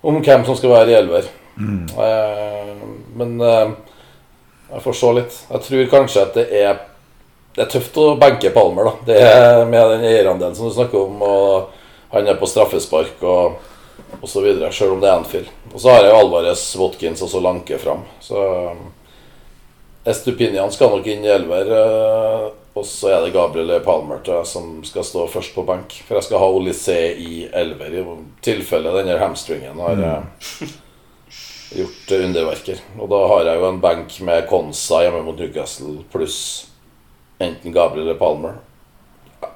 om hvem som skal være i elver. Eh, men uh, jeg får se litt. Jeg tror kanskje at det er det er tøft å benke Palmer, da. Det er med den eierandelen som du snakker om, og han er på straffespark og, og så videre, sjøl om det er Anfield. Og så har jeg jo Alvarez, Watkins og så Lanke fram. Så Estupinian skal nok inn i elver. eh, og så er det Gabriel Palmer som skal stå først på benk. For jeg skal ha Olysé i elver, i tilfelle denne hamstringen har mm. gjort eh, underverker. Og da har jeg jo en benk med Konsa hjemme mot Newcastle pluss enten Gabriel eller Palmer.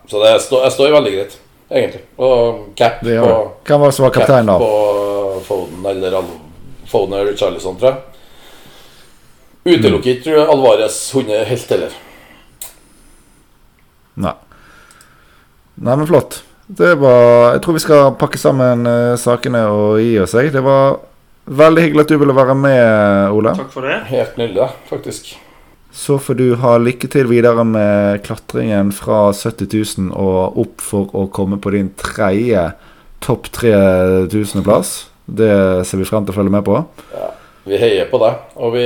Så det står, jeg står veldig greit, egentlig. Og cap på. Hvem var som var kaptein, da? på Foden eller Foden eller Charlison, tror jeg. Utelukker ikke Alvarez 100 helt heller. Nei. Nei, men flott. Det var Jeg tror vi skal pakke sammen uh, sakene og gi oss, jeg. Det var veldig hyggelig at du ville være med, Ole. Takk for det. Helt nydelig, faktisk. Så får du ha lykke til videre med klatringen fra 70 000 og opp for å komme på din tredje topp 3000-plass. Det ser vi frem til å følge med på. Vi heier på deg, og vi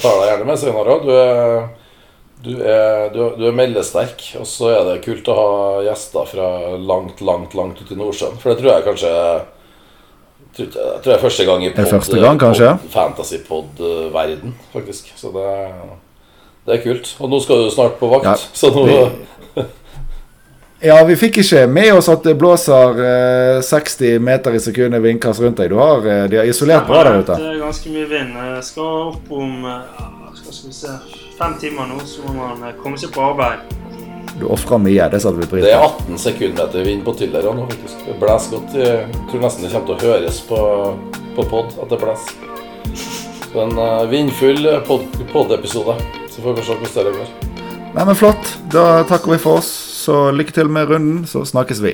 tar deg gjerne med senere òg. Du, du, du, du er meldesterk, og så er det kult å ha gjester fra langt, langt, langt ut i Nordsjøen. For det tror jeg kanskje Jeg tror det er første gang i gang, fantasypod-verden, faktisk. Så det, det er kult. Og nå skal du snart på vakt, Ja, så nå vi- Ja, vi fikk ikke med oss at det blåser eh, 60 meter i sekundet vindkast rundt deg. Du har, eh, de har isolert bra der ute. Det er ganske mye vind. Jeg skal opp om eh, ja, skal vi se, fem timer nå, så må man eh, komme seg på arbeid. Du ofrer mye, det satte vi pris Det er på. 18 sekundmeter vind på Tiller nå, faktisk. Det blåser godt. Jeg tror nesten det kommer til å høres på, på pod at det blåser. Så en uh, vindfull pod-episode. Så får vi se hvordan det går. Nei, men Flott. Da takker vi for oss. Så lykke til med runden, så snakkes vi.